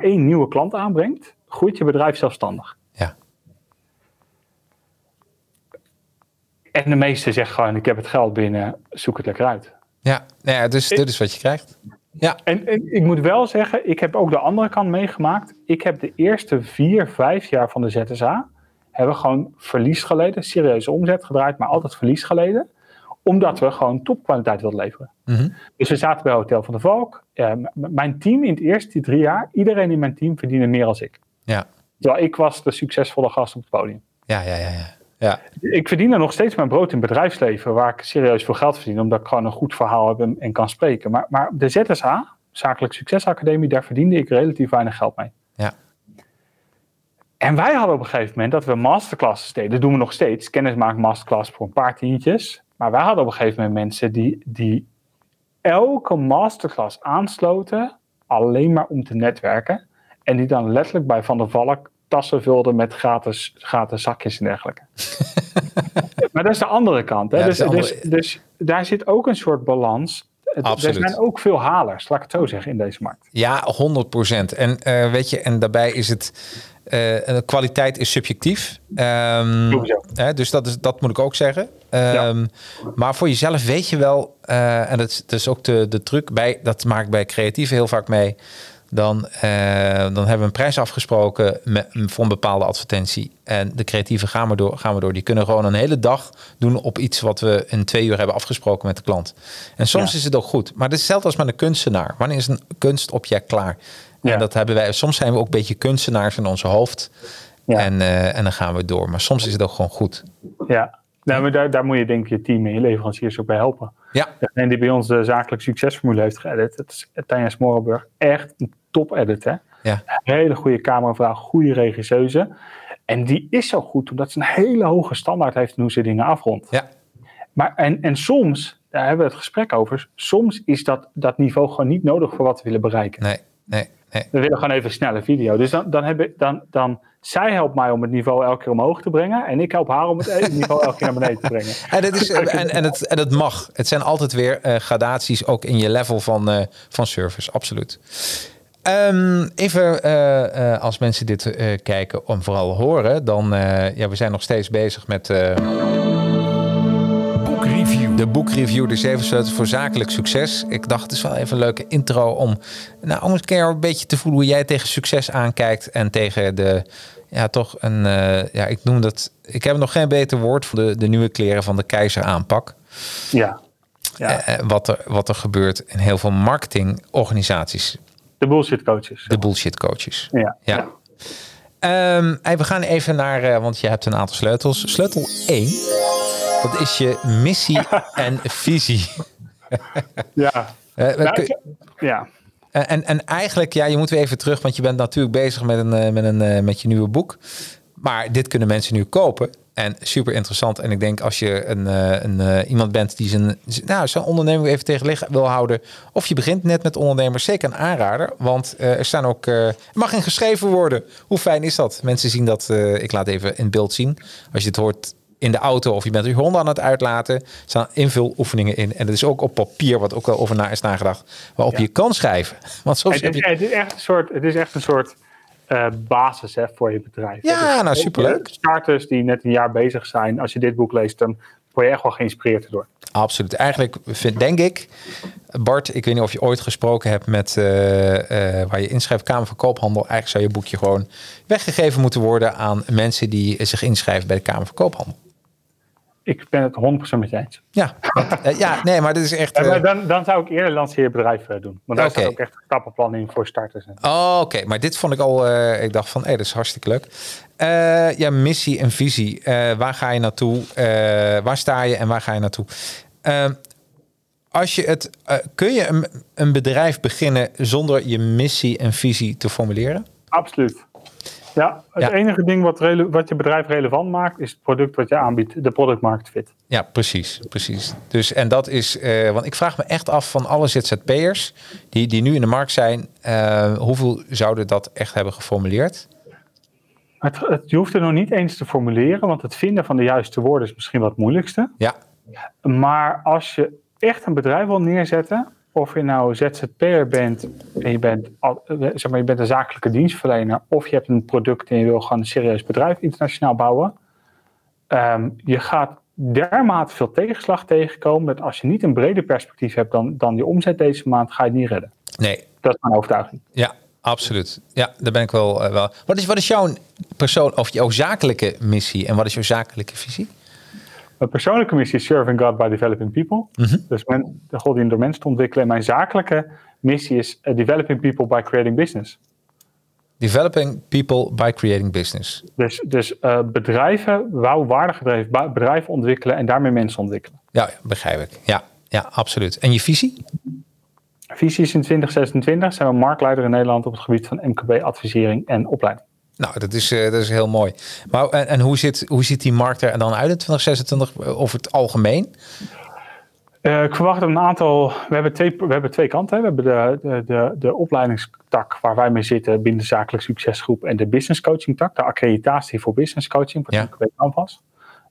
nieuwe klant aanbrengt, groeit je bedrijf zelfstandig. En de meeste zeggen gewoon, ik heb het geld binnen, zoek het lekker uit. Ja, nou ja dus dit is wat je krijgt. Ja. En, en, ik moet wel zeggen, ik heb ook de andere kant meegemaakt. Ik heb de eerste vier, vijf jaar van de ZSA, hebben gewoon verlies geleden. Serieuze omzet gedraaid, maar altijd verlies geleden. Omdat we gewoon topkwaliteit wilden leveren. Mhm. Dus we zaten bij Hotel van de Valk. Mijn team in het eerste drie jaar, iedereen in mijn team verdiende meer dan ik. Ja. Terwijl ik was de succesvolle gast op het podium. Ja, ja, ja. ja. Ja. Ik verdien er nog steeds mijn brood in bedrijfsleven, waar ik serieus veel geld verdien, omdat ik gewoon een goed verhaal heb en, en kan spreken. Maar, maar de ZSA, Zakelijk Succesacademie, daar verdiende ik relatief weinig geld mee. Ja. En wij hadden op een gegeven moment dat we masterclasses deden. Dat doen we nog steeds. Kennismaken masterclass voor een paar tientjes. Maar wij hadden op een gegeven moment mensen die, die elke masterclass aansloten. Alleen maar om te netwerken. En die dan letterlijk bij Van der Valk tassen vulden met gratis, gratis zakjes en dergelijke. maar dat is de andere kant. Hè? Ja, dus, andere... dus, dus daar zit ook een soort balans. Absoluut. Er zijn ook veel halers, laat ik het zo zeggen, in deze markt. Ja, 100 procent. En uh, weet je, en daarbij is het. Uh, kwaliteit is subjectief. Um, hè, dus dat, is, dat moet ik ook zeggen. Um, ja. Maar voor jezelf weet je wel, uh, en dat, dat, is ook de, de truc bij, dat maak ik bij creatieven heel vaak mee. Dan, uh, dan hebben we een prijs afgesproken met, voor een bepaalde advertentie. En de creatieven gaan we, door, gaan we door. Die kunnen gewoon een hele dag doen op iets wat we in twee uur hebben afgesproken met de klant. En soms ja. is het ook goed. Maar het is hetzelfde als met een kunstenaar. Wanneer is een kunstobject klaar? Ja. En dat hebben wij. Soms zijn we ook een beetje kunstenaars in onze hoofd. Ja. En, uh, en dan gaan we door. Maar soms is het ook gewoon goed. Ja, nou, maar daar, daar moet je denk ik je team en je leveranciers ook bij helpen. Ja. En die bij ons de zakelijk succesformule heeft geëdit. Het is Tanja Smorenburg. Echt een top edit, hè? Ja. Hele goede cameravrouw, goede regisseuse. En die is zo goed omdat ze een hele hoge standaard heeft in hoe ze dingen afrondt. Ja. Maar en, en soms, daar hebben we het gesprek over, soms is dat, dat niveau gewoon niet nodig voor wat we willen bereiken. Nee, nee, nee. We willen gewoon even een snelle video. Dus dan, dan, heb ik, dan, dan zij helpt mij om het niveau elke keer omhoog te brengen. En ik help haar om het niveau elke keer naar beneden te brengen. En, het, is, en, en, het, en het mag. Het zijn altijd weer uh, gradaties, ook in je level van, uh, van service. Absoluut. Um, even uh, uh, als mensen dit kijken en vooral horen, dan ja, we zijn nog steeds bezig met boekreview. De boekreview, de zeven sleutels voor zakelijk succes. Ik dacht, het is wel even een leuke intro om, nou, om een keer een beetje te voelen hoe jij tegen succes aankijkt en tegen de, ja, toch een, ja, ik noem dat, ik heb nog geen beter woord voor de, de nieuwe kleren van de keizer aanpak. Ja. ja. wat, er, wat er gebeurt in heel veel marketingorganisaties. De bullshit coaches. De bullshit coaches. Ja. ja. ja. Um, hey, we gaan even naar, uh, want je hebt een aantal sleutels. Sleutel 1, dat is je missie en visie. ja. Uh, nou, ja. En, en eigenlijk, ja, je moet weer even terug, want je bent natuurlijk bezig met, een, met, een, met je nieuwe boek. Maar dit kunnen mensen nu kopen. En super interessant. En ik denk als je een, een, een iemand bent die zijn, nou, zijn onderneming even tegen wil houden. Of je begint net met ondernemers, zeker een aanrader. Want uh, er staan ook. Uh, er mag in geschreven worden. Hoe fijn is dat? Mensen zien dat. Uh, ik laat even in beeld zien. Als je het hoort in de auto of je bent je honden aan het uitlaten. Staan invuloefeningen in. En het is ook op papier, wat ook wel over na is nagedacht. Waarop ja. je kan schrijven. Want soms het, is, heb je... het is echt een soort. Het is echt een soort uh, basis hè, voor je bedrijf. Ja, dus nou superleuk. Starters die net een jaar bezig zijn, als je dit boek leest, dan word je echt wel geïnspireerd erdoor. Absoluut. Eigenlijk vind, denk ik, Bart, ik weet niet of je ooit gesproken hebt met uh, uh, waar je inschrijft Kamer van Koophandel. Eigenlijk zou je boekje gewoon weggegeven moeten worden aan mensen die zich inschrijven bij de Kamer van Koophandel. Ik ben het 100% met je eens. Ja, want, uh, ja, nee, maar dit is echt. Uh... Ja, dan, dan zou ik eerder lanceerbedrijf uh, doen. Want daar okay. staat ook echt een stappenplan in voor starters. Oh, Oké, okay. maar dit vond ik al. ik dacht van, hé, hey, dat is hartstikke leuk. ja, missie en visie. waar ga je naartoe? waar sta je en waar ga je naartoe? als je het, kun je een, een bedrijf beginnen zonder je missie en visie te formuleren? Absoluut. Ja, het ja. enige ding wat, wat, je bedrijf relevant maakt, is het product wat je aanbiedt, de productmarkt fit. Ja, precies, precies. Dus en dat is, uh, want ik vraag me echt af van alle ZZP'ers die, die nu in de markt zijn, uh, hoeveel zouden dat echt hebben geformuleerd? Het, het, je hoeft er nog niet eens te formuleren, want het vinden van de juiste woorden is misschien wat moeilijkste. Ja. Maar als je echt een bedrijf wil neerzetten, of je nou ZZP'er bent en je bent, zeg maar, je bent een zakelijke dienstverlener, of je hebt een product en je wil gewoon een serieus bedrijf internationaal bouwen. Um, je gaat dermate veel tegenslag tegenkomen dat als je niet een breder perspectief hebt dan, dan je omzet deze maand, ga je het niet redden. Nee. Dat is mijn overtuiging. Ja, absoluut. Ja, daar ben ik wel. Uh, wel. Wat, is, wat is jouw persoon of jouw zakelijke missie en wat is jouw zakelijke visie? Mijn persoonlijke missie is Serving God by Developing People. Mhm. Dus men, de God die door mensen te ontwikkelen. En mijn zakelijke missie is uh, Developing People by Creating Business. Developing people by creating business. Dus, dus uh, bedrijven, wou waardegedreven bedrijven ontwikkelen en daarmee mensen ontwikkelen. Ja, begrijp ik. Ja, ja, absoluut. En je visie? Visie is in 2026 zijn we marktleider in Nederland op het gebied van MKB-advisering en opleiding. Nou, dat is, uh, dat is heel mooi. Maar, en, en hoe, zit, hoe ziet die markt er dan uit in 2026 over het algemeen? Uh, ik verwacht een aantal. We hebben twee, we hebben twee kanten. Hè. We hebben de, de, de, de opleidingstak waar wij mee zitten binnen de zakelijk succesgroep en de business coaching tak, de accreditatie voor business coaching, wat ja. ik.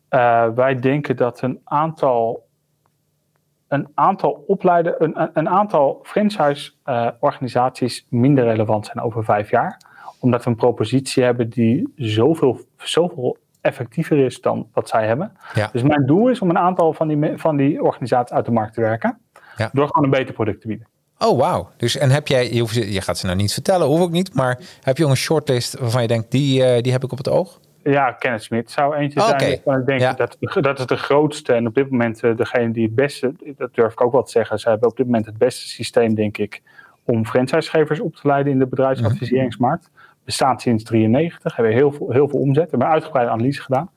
Uh, wij denken dat een aantal, een aantal opleiden, een, een aantal franchise-organisaties uh, minder relevant zijn over vijf jaar. Omdat we een propositie hebben die zoveel, zoveel effectiever is dan wat zij hebben. Ja. Dus mijn doel is om een aantal van die, van die organisaties uit de markt te werken. Ja. Door gewoon een beter product te bieden. Oh, wauw. Dus en heb jij, je, hoeft, je gaat ze nou niet vertellen, hoef ik niet, maar heb je een shortlist waarvan je denkt, die, uh, die heb ik op het oog? Ja, Kenneth Smit zou eentje Oh, zijn. Ik denk Ja. dat, dat is de grootste en op dit moment uh, degene die het beste, dat durf ik ook wel te zeggen, ze hebben op dit moment het beste systeem, denk ik, om franchisegevers op te leiden in de bedrijfsadviseringsmarkt. Bestaan sinds 93, hebben heel veel, heel veel omzet, hebben uitgebreide analyse gedaan.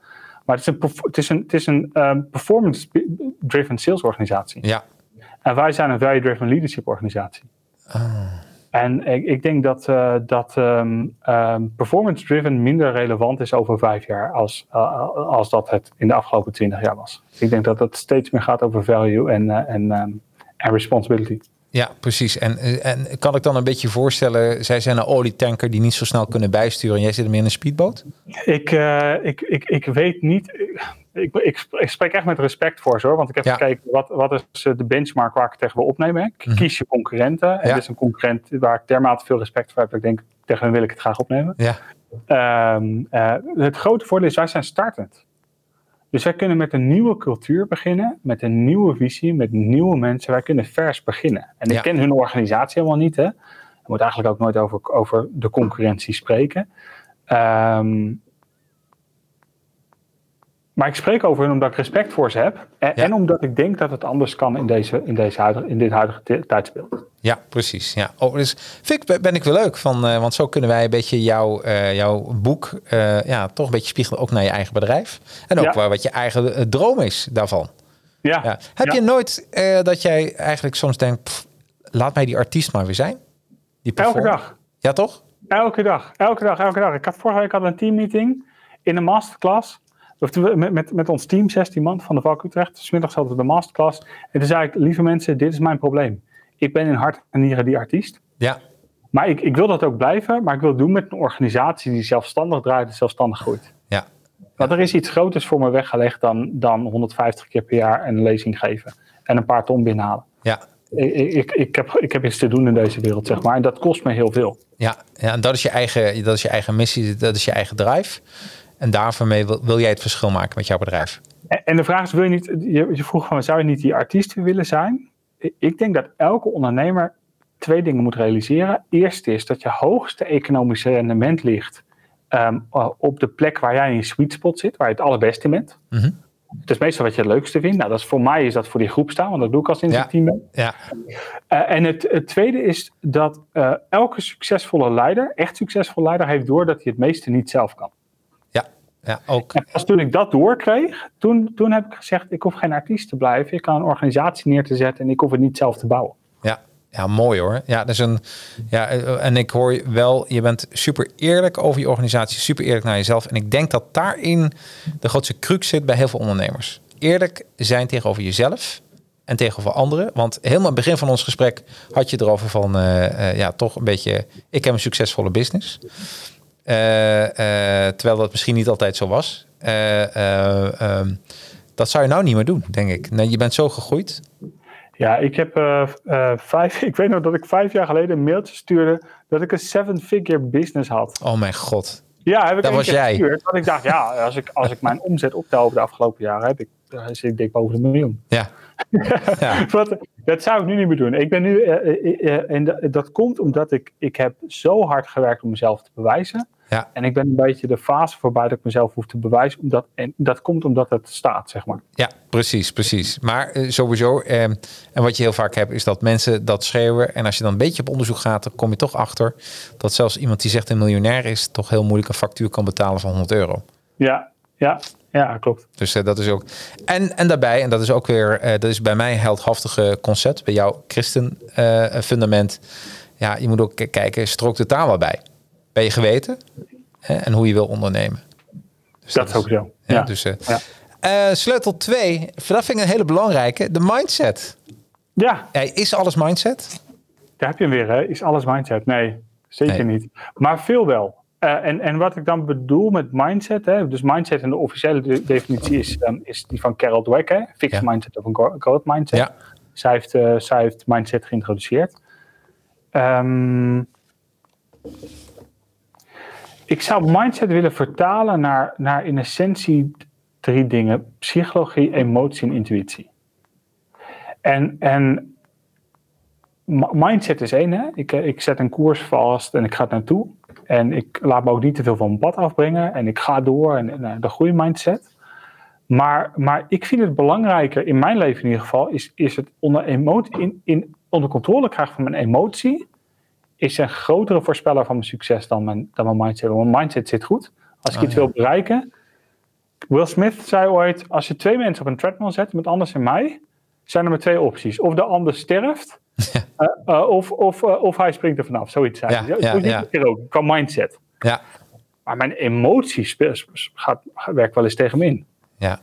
Maar het is een, het is een, het is een um, performance-driven sales organisatie. Ja. En wij zijn een value-driven leadership organisatie. En ik, ik, denk dat, uh, dat um, um, performance-driven minder relevant is over vijf jaar als, uh, als dat het in de afgelopen twintig jaar was. Ik denk dat het steeds meer gaat over value en, uh, en, en responsibility. Ja, precies. En, en kan ik dan een beetje voorstellen, zij zijn een olietanker die niet zo snel kunnen bijsturen en jij zit meer in een speedboot? Ik, uh, ik, ik, ik weet niet. Ik, ik, ik, spreek echt met respect voor ze hoor. Want ik heb ja. gekeken wat, wat is de benchmark waar ik tegen wil opnemen. Ik mm -hmm. kies je concurrenten. En ja. dit is een concurrent waar ik dermate veel respect voor heb. Dat ik denk, tegen hen wil ik het graag opnemen. Ja. Um, uh, het grote voordeel is, wij zijn startend. Dus wij kunnen met een nieuwe cultuur beginnen, met een nieuwe visie, met nieuwe mensen. Wij kunnen vers beginnen. En ik Ja. ken hun organisatie helemaal niet. Hè. Je moet eigenlijk ook nooit over, over de concurrentie spreken. Ehm, maar ik spreek over hun omdat ik respect voor ze heb. En, Ja. en omdat ik denk dat het anders kan in, deze, in, deze huidige, in dit huidige ti- tijdsbeeld. Ja, precies. Ja. Oh, dus vind ik, ben ik wel leuk van, eh, want zo kunnen wij een beetje jouw, eh, jouw boek eh, ja, toch een beetje spiegelen ook naar je eigen bedrijf. En ook Ja. waar wat je eigen eh, droom is daarvan. Ja. Ja. Heb je nooit eh, dat jij eigenlijk soms denkt, pff, laat mij die artiest maar weer zijn? Die Elke dag. Ja, toch? Elke dag, elke dag, elke dag. Ik had vorige week had een teammeeting in een masterclass. Of Met, met, met ons team, 16 man van de Valk Utrecht. Smiddags hadden we de masterclass. En toen zei ik, lieve mensen, dit is mijn probleem. Ik ben in hart en nieren die artiest. Ja. Maar ik, ik wil dat ook blijven. Maar ik wil het doen met een organisatie die zelfstandig draait en zelfstandig groeit. Ja. Want er is iets groters voor me weggelegd dan, dan 150 keer per jaar een lezing geven. En een paar ton binnenhalen. Ja. Ik, ik, ik, heb, ik heb iets te doen in deze wereld, zeg maar. En dat kost me heel veel. Ja, ja, en dat is, je eigen, dat is je eigen missie, dat is je eigen drive. En daarvoor mee wil, wil jij het verschil maken met jouw bedrijf. En- de vraag is, wil je niet, je, vroeg van, zou je niet die artiest willen zijn? Ik denk dat elke ondernemer twee dingen moet realiseren. Eerst is dat je hoogste economische rendement ligt ehm, uh, op de plek waar jij in je sweet spot zit, waar je het allerbeste in bent. Mhm. Het is meestal wat je het leukste vindt. Nou, dat is, voor mij is dat voor die groep staan, want dat doe ik al sinds Ja. ik team ben. Ja, Uh, en het, het tweede is dat uh, elke succesvolle leider, echt succesvolle leider, heeft door dat hij het meeste niet zelf kan. Ja, ook. En pas toen ik dat doorkreeg, toen, toen heb ik gezegd, ik hoef geen artiest te blijven. Ik kan een organisatie neer te zetten en ik hoef het niet zelf te bouwen. Ja, ja mooi hoor. Ja, dat is een, ja, eh, en ik hoor je wel, je bent super eerlijk over je organisatie, super eerlijk naar jezelf. En ik denk dat daarin de grootste crux zit bij heel veel ondernemers. Eerlijk zijn tegenover jezelf en tegenover anderen. Want helemaal aan het begin van ons gesprek had je erover van, eh, eh, ja, toch een beetje, ik heb een succesvolle business. Eh, eh, terwijl dat misschien niet altijd zo was. Eh, eh, ehm, dat zou je nou niet meer doen, denk ik. Nee, je bent zo gegroeid. Ja, ik heb uh, uh, vijf, ik weet nog dat ik vijf jaar geleden een mailtje stuurde dat ik een seven-figure business had. Oh mijn god. Ja, heb ik Dat was keer jij. gestuurd. Want ik dacht, ja, als ik, als ik mijn omzet optel over de afgelopen jaren, heb ik, zit ik dik boven de miljoen. Ja. Ja. Wat, dat zou ik nu niet meer doen. Ik ben nu, uh, en dat komt omdat ik, ik heb zo hard gewerkt om mezelf te bewijzen. Ja. En ik ben een beetje de fase voorbij dat ik mezelf hoef te bewijzen. Omdat, en dat komt omdat het staat, zeg maar. Ja, precies, precies. Maar eh, sowieso, eh, en wat je heel vaak hebt, is dat mensen dat schreeuwen. En als je dan een beetje op onderzoek gaat, dan kom je toch achter dat zelfs iemand die zegt een miljonair is, toch heel moeilijk een factuur kan betalen van 100 euro. Ja, ja, ja, klopt. Dus uh, dat is ook. En, en daarbij, en dat is ook weer, uh, dat is bij mij heldhaftige concept, bij jouw christen uh, fundament. Ja, je moet ook kijken, strookt de taal bij? Ben je geweten? Hè, en hoe je wil ondernemen. Dus dat, dat is ook zo. Ja, ja. Dus, ja. sleutel 2, dat vind ik een hele belangrijke, de mindset. Ja. Is alles mindset? Daar heb je hem weer, hè? Is alles mindset? Nee, zeker nee. niet. Maar veel wel. Uh, en, en wat ik dan bedoel met mindset, hè, dus mindset in de officiële de definitie is, um, is die van Carol Dweck, hè, fixed ja. mindset of een growth mindset. Ja. Zij, heeft, uh, zij heeft mindset geïntroduceerd. Um, ik zou mindset willen vertalen naar, naar in essentie drie dingen: psychologie, emotie en intuïtie. En, en mindset is één, hè? Ik, ik zet een koers vast en ik ga het naartoe. En ik laat me ook niet te veel van mijn pad afbrengen. En ik ga door en, en de groeimindset. Maar, maar ik vind het belangrijker, in mijn leven in ieder geval, is, is het onder, emotie, in, in, onder controle krijgen van mijn emotie. Is een grotere voorspeller van mijn succes dan mijn, dan mijn mindset. Want mijn mindset zit goed. Als ik oh, iets wil bereiken. Will Smith zei ooit: als je twee mensen op een treadmill zet, met anders en mij, zijn er maar twee opties. Of de ander sterft, uh, uh, of, of, uh, of hij springt er vanaf, zoiets zijn. Ja, ja, ja, ja. ook, qua mindset. Ja. Maar mijn emoties gaat, werkt wel eens tegen me in. Ja.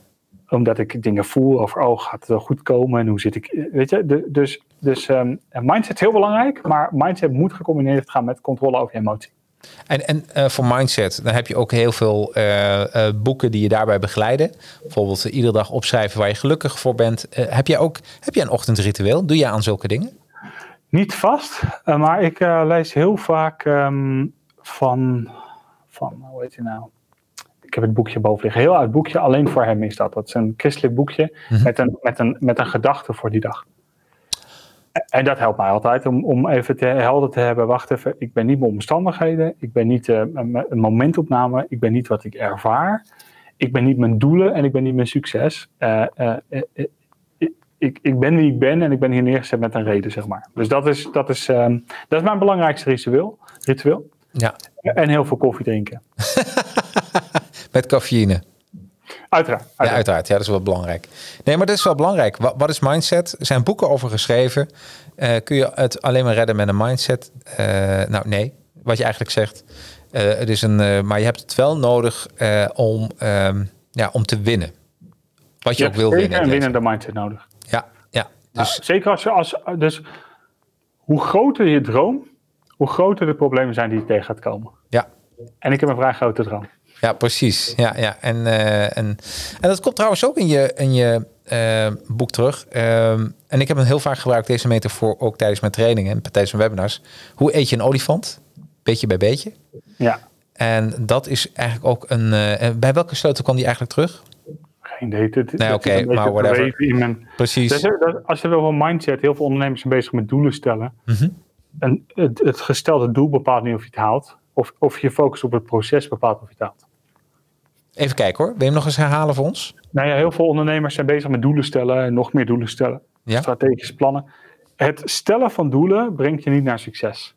Omdat ik dingen voel over, oh, gaat het wel goed komen? En hoe zit ik? Weet je, de, dus, dus um, mindset is heel belangrijk, maar mindset moet gecombineerd gaan met controle over je emotie. En, en uh, voor mindset, dan heb je ook heel veel uh, uh, boeken die je daarbij begeleiden. Bijvoorbeeld iedere dag opschrijven waar je gelukkig voor bent. heb jij ook heb jij een ochtendritueel? Doe je aan zulke dingen? Niet vast, maar ik lees heel vaak um, van, van, hoe heet hij nou? Ik heb het boekje boven liggen. Heel oud boekje, alleen voor hem is dat. Dat is een christelijk boekje mm-hmm. met, een, met, een, met een gedachte voor die dag. En dat helpt mij altijd om, om even te helder te hebben. Wacht even, ik ben niet mijn omstandigheden. Ik ben niet uh, een momentopname. Ik ben niet wat ik ervaar. Ik ben niet mijn doelen en ik ben niet mijn succes. Uh, uh, ik, ik ben wie ik ben en ik ben hier neergezet met een reden, zeg maar. Dus dat is, dat is, um, dat is mijn belangrijkste ritueel. ritueel. Ja. En heel veel koffie drinken. met cafeïne. Uiteraard, uiteraard. Ja, uiteraard. Ja, dat is wel belangrijk. Nee, maar dat is wel belangrijk. Wat, wat is mindset? Er zijn boeken over geschreven. Uh, kun je het alleen maar redden met een mindset? Uh, nou, nee. Wat je eigenlijk zegt. Uh, het is een, maar je hebt het wel nodig om, um, ja, om te winnen. Wat je, je ook wil winnen. Zeker een winnende mindset nodig. Ja, ja. Dus... Nou, zeker als je, als, dus hoe groter je droom, hoe groter de problemen zijn die je tegen gaat komen. Ja. En ik heb een vrij grote droom. Ja, precies. Ja, ja. En, uh, en, en dat komt trouwens ook in je, in je uh, boek terug. Uh, en ik heb hem heel vaak gebruikt, deze metafoor, ook tijdens mijn trainingen en tijdens mijn webinars. Hoe eet je een olifant? Beetje bij beetje. Ja. En dat is eigenlijk ook een... Uh, bij welke sleutel kwam die eigenlijk terug? Geen idee. Het, nee, oké, okay, maar whatever. Mijn, Precies. Als je wil van mindset, heel veel ondernemers zijn bezig met doelen stellen. Mm -hmm. En het, het gestelde doel bepaalt niet of je het haalt. Of, of je focus op het proces bepaalt of je het haalt. Even kijken hoor. Wil je hem nog eens herhalen voor ons? Nou ja, heel veel ondernemers zijn bezig met doelen stellen en nog meer doelen stellen. Ja? Strategische plannen. Het stellen van doelen brengt je niet naar succes.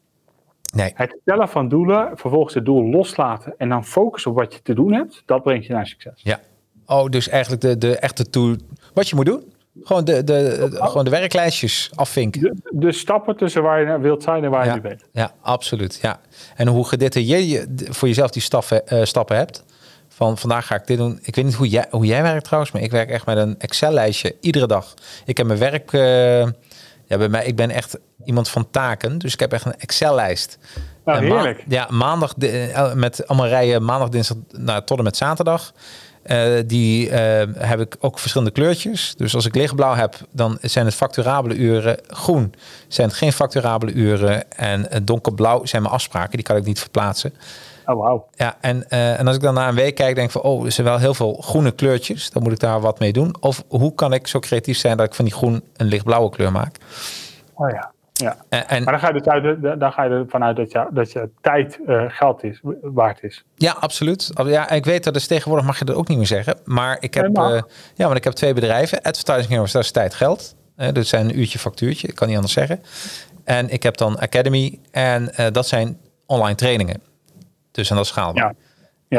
Nee. Het stellen van doelen, vervolgens het doel loslaten en dan focussen op wat je te doen hebt, dat brengt je naar succes. Ja. Oh, dus eigenlijk de, de echte tool. Wat je moet doen? Gewoon de, de, de gewoon de werklijstjes afvinken. De, de, stappen tussen waar je wilt zijn en waar ja, je nu bent. Ja, absoluut. Ja. En hoe gedetailleerd je voor jezelf die stappen, uh, stappen hebt. Van vandaag ga ik dit doen. Ik weet niet hoe jij, hoe jij werkt trouwens, maar ik werk echt met een Excel-lijstje iedere dag. Ik heb mijn werk. Uh, ja, bij mij, ik ben echt iemand van taken, dus ik heb echt een Excel-lijst. Nou, heerlijk. Ma ja, maandag de, met allemaal rijen, maandag, dinsdag, nou, tot en met zaterdag. Uh, die uh, heb ik ook verschillende kleurtjes. Dus als ik lichtblauw heb, dan zijn het facturabele uren. Groen zijn het geen facturabele uren. En donkerblauw zijn mijn afspraken. Die kan ik niet verplaatsen. Oh. Ja, en, uh, en als ik dan na een week kijk, denk ik van, oh, er zijn wel heel veel groene kleurtjes. Dan moet ik daar wat mee doen. Of hoe kan ik zo creatief zijn dat ik van die groen een lichtblauwe kleur maak? Oh ja. Ja. En, maar dan ga je, dus uit, dan ga je ervan uit dat je, dat je tijd uh, geld is, waard is. Ja, absoluut. Ja, ik weet dat dus tegenwoordig mag je dat ook niet meer zeggen. Maar ik heb, uh, ja, maar ik heb twee bedrijven. Advertising Heroes, dat is tijd geld. Uh, dat zijn een uurtje factuurtje, ik kan niet anders zeggen. En ik heb dan Academy en dat zijn online trainingen. Dus en dat is schaalbaar. Ja.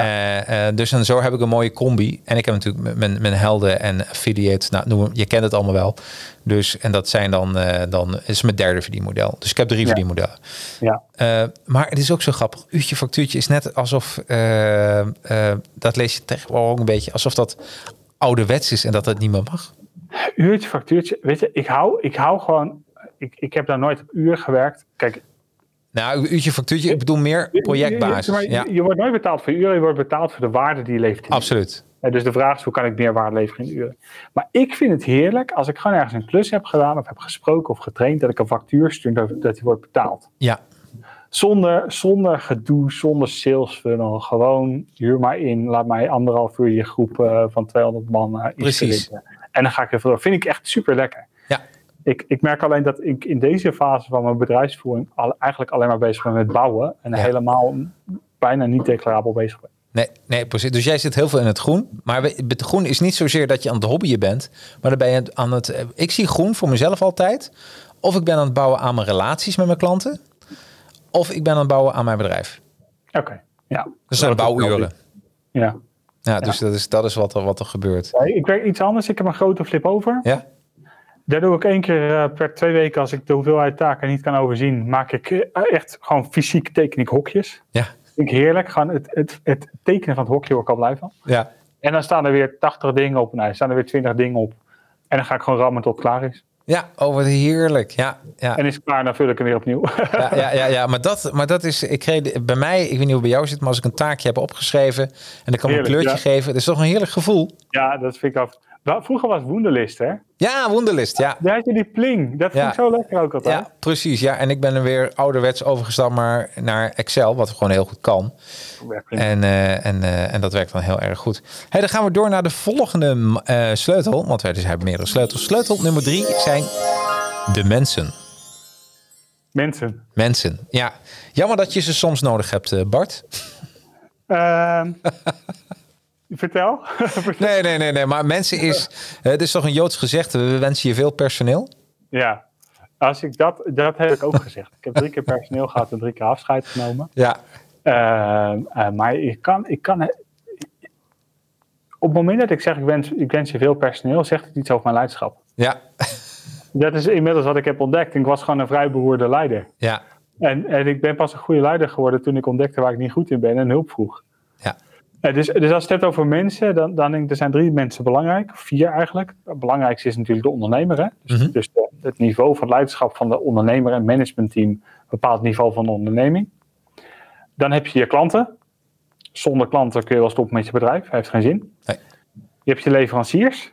Ja. Uh, dus en zo heb ik een mooie combi. En ik heb natuurlijk mijn, mijn helden en affiliates. Nou, noem, je kent het allemaal wel. Dus, en dat zijn dan, uh, dan is mijn derde verdienmodel. Dus ik heb drie ja. verdienmodellen. Ja. maar het is ook zo grappig. Uurtje factuurtje is net alsof, dat lees je tegenwoordig ook een beetje, alsof dat ouderwets is en dat het niet meer mag. Uurtje factuurtje, weet je, ik hou, ik hou gewoon, ik, ik heb daar nooit op uur gewerkt. Kijk, nou, uurtje factuurtje, ik bedoel meer projectbasis. Je, je, je, wordt nooit betaald voor uren, je wordt betaald voor de waarde die je levert. Absoluut. dus de vraag is, hoe kan ik meer waarde leveren in uren? Maar ik vind het heerlijk als ik gewoon ergens een klus heb gedaan, of heb gesproken of getraind, dat ik een factuur stuur dat, dat die wordt betaald. Ja. Zonder, zonder gedoe, zonder sales funnel. Gewoon, huur maar in, laat mij anderhalf uur je groep uh, van 200 man uh, Precies. En dan ga ik even door. Vind ik echt super lekker. Ik, ik merk alleen dat ik in deze fase van mijn bedrijfsvoering al, eigenlijk alleen maar bezig ben met bouwen. En helemaal bijna niet declarabel bezig ben. Nee, nee, precies. Dus jij zit heel veel in het groen. Maar het groen is niet zozeer dat je aan het hobbyen bent. Maar dan ben je aan het. Ik zie groen voor mezelf altijd. Of ik ben aan het bouwen aan mijn relaties met mijn klanten. Of ik ben aan het bouwen aan mijn bedrijf. Oké, ja. Dat zijn bouwuren. Ja. Ja, dus Dat, is, dat is wat er, wat er gebeurt. ik werk iets anders. Ik heb een grote flip over. Ja. Daar doe ik één keer uh, per twee weken, als ik de hoeveelheid taken niet kan overzien, maak ik uh, echt gewoon fysiek teken ik hokjes. Ja. Vind ik heerlijk. Gewoon het, het, het tekenen van het hokje word ik al blij van. Ja. En dan staan er weer 80 dingen op. Nee, staan er weer 20 dingen op. En dan ga ik gewoon rammen tot het klaar is. Ja, oh wat heerlijk. Ja, ja. En is het klaar, dan vul ik hem weer opnieuw. Ja, ja, ja, ja, maar, dat, maar dat is, ik kreeg bij mij, ik weet niet hoe bij jou zit, maar als ik een taakje heb opgeschreven en ik kan heerlijk, een kleurtje geven, dat is toch een heerlijk gevoel. Ja, dat vind ik af. Vroeger was Wunderlist, hè? Ja, Wunderlist, ja. Daar had je die pling. Dat vind ik zo lekker ook altijd. Ja, precies. Ja, en ik ben er weer ouderwets overgestapt maar naar Excel, wat gewoon heel goed kan. En, uh, en, uh, en dat werkt dan heel erg goed. Hey, dan gaan we door naar de volgende uh, sleutel, want wij dus hebben meerdere sleutels. Sleutel nummer drie zijn de mensen. Mensen. Mensen, ja. Jammer dat je ze soms nodig hebt, Bart. Ehm Vertel. nee, nee, nee, nee. Maar mensen is. Het is toch een Joods gezegde: we wensen je veel personeel? Ja, als ik dat, dat heb ik ook gezegd. Ik heb drie keer personeel gehad en drie keer afscheid genomen. Ja. Uh, uh, maar ik kan, ik kan. Op het moment dat ik zeg: ik wens, ik wens je veel personeel, zegt het iets over mijn leiderschap. Ja. Dat is inmiddels wat ik heb ontdekt. Ik was gewoon een vrij beroerde leider. Ja. En, en ik ben pas een goede leider geworden toen ik ontdekte waar ik niet goed in ben en hulp vroeg. Dus, dus als je het hebt over mensen, dan, dan denk ik, er zijn drie mensen belangrijk. Vier eigenlijk. Het belangrijkste is natuurlijk de ondernemer. Hè? Dus, Mhm. dus de- het niveau van leiderschap van de ondernemer en managementteam bepaalt het niveau van de onderneming. Dan heb je je klanten. Zonder klanten kun je wel stoppen met je bedrijf. Heeft geen zin. Nee. Je hebt je leveranciers.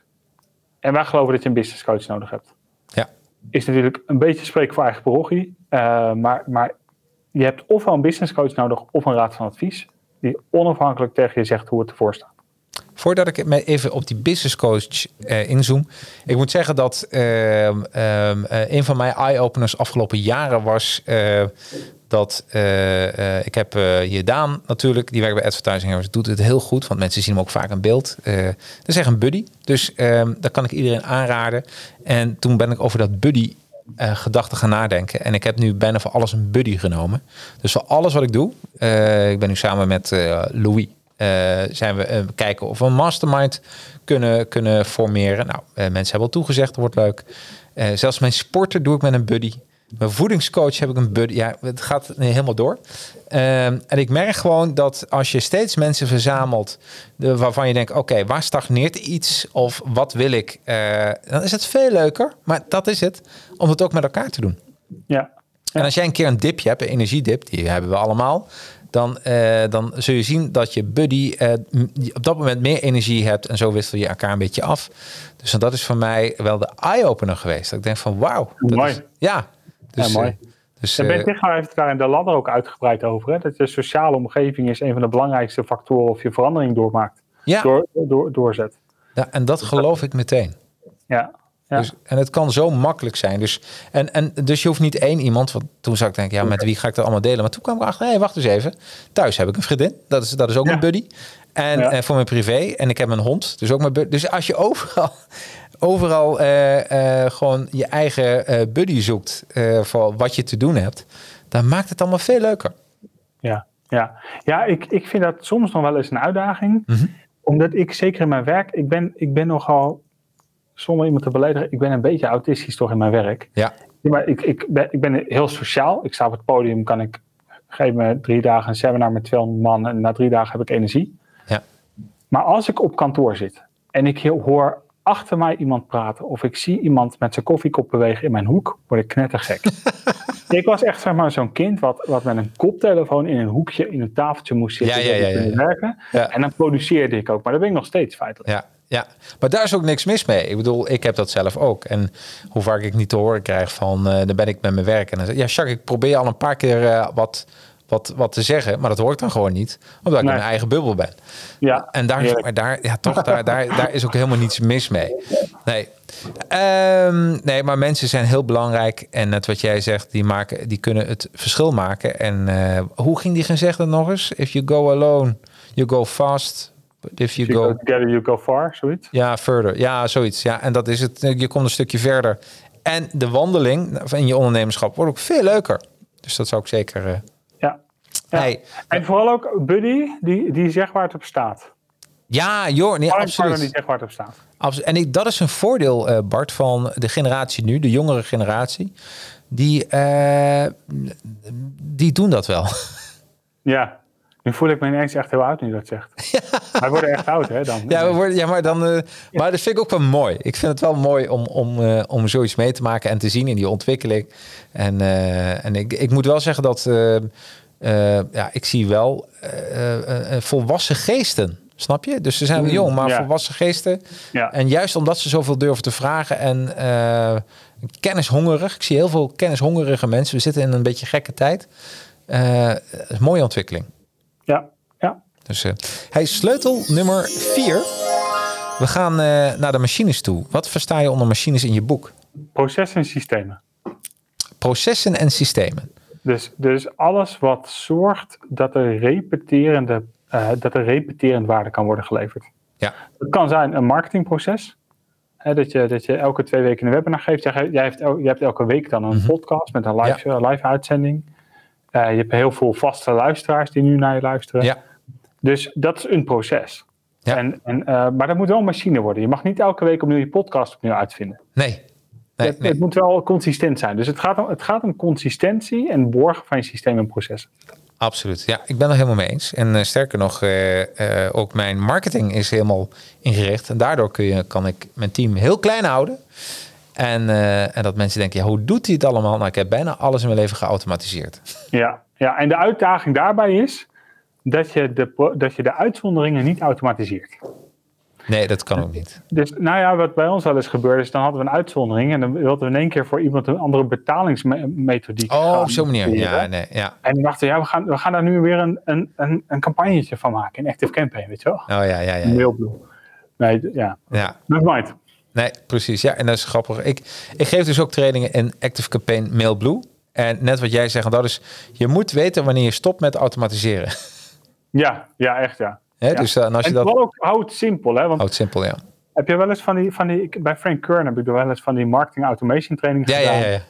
En wij geloven dat je een business coach nodig hebt. Ja. Is natuurlijk een beetje spreken voor eigen parochie. eh, maar, maar je hebt ofwel een business coach nodig of een raad van advies. Die onafhankelijk tegen je zegt hoe het ervoor staat. Voordat ik even op die business coach eh, inzoom. Ik moet zeggen dat eh, een van mijn eye-openers afgelopen jaren was eh, dat ik heb hier Daan natuurlijk, die werkt bij Advertising Heroes, doet het heel goed, want mensen zien hem ook vaak in beeld. Dat is echt een buddy, dus ehm dat kan ik iedereen aanraden. En toen ben ik over dat buddy eh, gedachte gaan nadenken. En ik heb nu bijna voor alles een buddy genomen. Dus voor alles wat ik doe, eh, ik ben nu samen met eh, Louis, zijn we kijken of we een mastermind kunnen, kunnen formeren. Nou, mensen hebben al toegezegd, dat wordt leuk. Zelfs mijn sporten doe ik met een buddy. Mijn voedingscoach heb ik een buddy. Ja, het gaat helemaal door. Ehm, en ik merk gewoon dat als je steeds mensen verzamelt de, waarvan je denkt, oké, waar stagneert iets of wat wil ik, eh, dan is het veel leuker. Maar dat is het, om het ook met elkaar te doen. Ja. En als jij een keer een dipje hebt, een energiedip, die hebben we allemaal, dan, eh, dan zul je zien dat je buddy eh, op dat moment meer energie hebt en zo wissel je elkaar een beetje af. Dus dat is voor mij wel de eye-opener geweest. Dat ik denk van wauw. dat Mooi. is- ja, dus, Ja, mooi. eh, dus, Daar ben eh, Tichelaar heeft het daar in de ladder ook uitgebreid over. Hè? Dat je sociale omgeving is een van de belangrijkste factoren of je verandering doormaakt. ja, Door, door, doorzet. ja, en dat geloof ik meteen. Ja. ja. Dus, en het kan zo makkelijk zijn. Dus, en, en, dus je hoeft niet één iemand. Want toen zou ik denken, ja, met wie ga ik dat allemaal delen? Maar toen kwam ik achter, hé, hey, wacht eens even. Thuis heb ik een vriendin. Dat is, dat is ook Ja. een buddy. En Ja. eh, voor mijn privé. En ik heb een hond. Dus ook mijn buddy. Dus als je overal, overal eh, eh, gewoon je eigen buddy zoekt voor wat je te doen hebt, dan maakt het allemaal veel leuker. Ja, ja. ja ik, ik vind dat soms nog wel eens een uitdaging. Mhm. Omdat ik zeker in mijn werk, ik ben, ik ben nogal, zonder iemand te beledigen, ik ben een beetje autistisch toch in mijn werk. Ja, Ja, maar ik, ik, ben, ik ben heel sociaal. Ik sta op het podium, kan ik, geef me drie dagen een seminar met 200 man en na drie dagen heb ik energie. Maar als ik op kantoor zit en ik hoor achter mij iemand praten of ik zie iemand met zijn koffiekop bewegen in mijn hoek, word ik knettergek. ik was echt zeg maar zo'n kind wat, wat met een koptelefoon in een hoekje in een tafeltje moest zitten Ja, ja, ja, werken. En dan produceerde ik ook, maar dat ben ik nog steeds feitelijk. ja, ja. Maar daar is ook niks mis mee. Ik bedoel, ik heb dat zelf ook. En hoe vaak ik niet te horen krijg van, eh dan ben ik met mijn werk. En dan zeg ik, ja, Jacques, ik probeer al een paar keer eh, wat, wat, wat te zeggen. Maar dat hoort dan gewoon niet. Omdat ik Nee. in mijn eigen bubbel ben. Ja, En daar, maar daar, ja, toch, daar, daar, daar is ook helemaal niets mis mee. Nee. Ehm, nee, maar mensen zijn heel belangrijk. En net wat jij zegt, die, maken, die kunnen het verschil maken. En eh, hoe ging die gezegde nog eens? If you go alone, you go fast. But if you You go go together, you go far, zoiets. ja, further. Ja, zoiets. Ja, en dat is het. Je komt een stukje verder. En de wandeling in je ondernemerschap wordt ook veel leuker. Dus dat zou ik zeker. eh Ja. En vooral ook Buddy, die, die zegt waar het op staat. ja, joh, nee, partner die absoluut. zegt waar het op staat. absoluut. En ik, dat is een voordeel, eh, Bart, van de generatie nu, de jongere generatie. Die, eh, die doen dat wel. Ja, nu voel ik me ineens echt heel oud nu dat zegt. Wij worden echt oud, hè? Dan. Ja, we worden, ja maar, dan, eh, maar dat vind ik ook wel mooi. Ik vind het wel mooi om, om, om zoiets mee te maken en te zien in die ontwikkeling. En, eh, en ik, ik moet wel zeggen dat eh, ja, ik zie wel eh, eh, volwassen geesten. Snap je? Dus ze zijn wel jong, maar ja. volwassen geesten. Ja. En juist omdat ze zoveel durven te vragen en kennishongerig. Ik zie heel veel kennishongerige mensen. We zitten in een beetje gekke tijd. Is mooie ontwikkeling. Ja, ja. Dus hij is sleutel nummer 4. We gaan naar de machines toe. Wat versta je onder machines in je boek? Processen en systemen. Processen en systemen. Dus, dus alles wat zorgt dat er repeterende, eh, dat er repeterend waarde kan worden geleverd. Ja, Het kan zijn een marketingproces. Hè, dat, je, dat je elke twee weken een webinar geeft. Jij, jij, hebt, el- jij hebt elke week dan een podcast met een live, eh, live uitzending. Eh, je hebt heel veel vaste luisteraars die nu naar je luisteren. ja, Dus dat is een proces. Ja. En, en, maar dat moet wel een machine worden. Je mag niet elke week opnieuw je podcast opnieuw uitvinden. nee. Nee, het, nee. het moet wel consistent zijn. Dus het gaat, om, het gaat om consistentie en borgen van je systeem en processen. Absoluut. Ja, ik ben het helemaal mee eens. En eh, sterker nog, eh, ook mijn marketing is helemaal ingericht. En daardoor kun je, kan ik mijn team heel klein houden. En, en dat mensen denken, ja, hoe doet hij het allemaal? Nou, ik heb bijna alles in mijn leven geautomatiseerd. Ja, ja, en de uitdaging daarbij is dat je de, dat je de uitzonderingen niet automatiseert. Nee, dat kan ook niet. Dus nou ja, wat bij ons wel eens gebeurde is, dan hadden we een uitzondering en dan wilden we in één keer voor iemand een andere betalingsmethodiek Oh, op zo'n manier. Ja, nee, ja. En dan dachten we, ja, we gaan, we gaan daar nu weer een, een, een, een campagnetje van maken in Active Campaign, weet je wel? Oh ja, ja, ja. ja. Mailblue. Nee, ja. ja. Mind. Nee, precies. Ja, en dat is grappig. Ik, ik geef dus ook trainingen in Active Campaign Mailblue. En net wat jij zegt, dat is, je moet weten wanneer je stopt met automatiseren. Ja, ja, echt ja. Hè? Dus uh, en als je en dat ook, hou het simpel, hè? Want houdt simpel, ja. heb je wel eens van die, van die, bij Frank Kern heb ik wel eens van die marketing automation training Ja, gedaan. ja, ja, ja.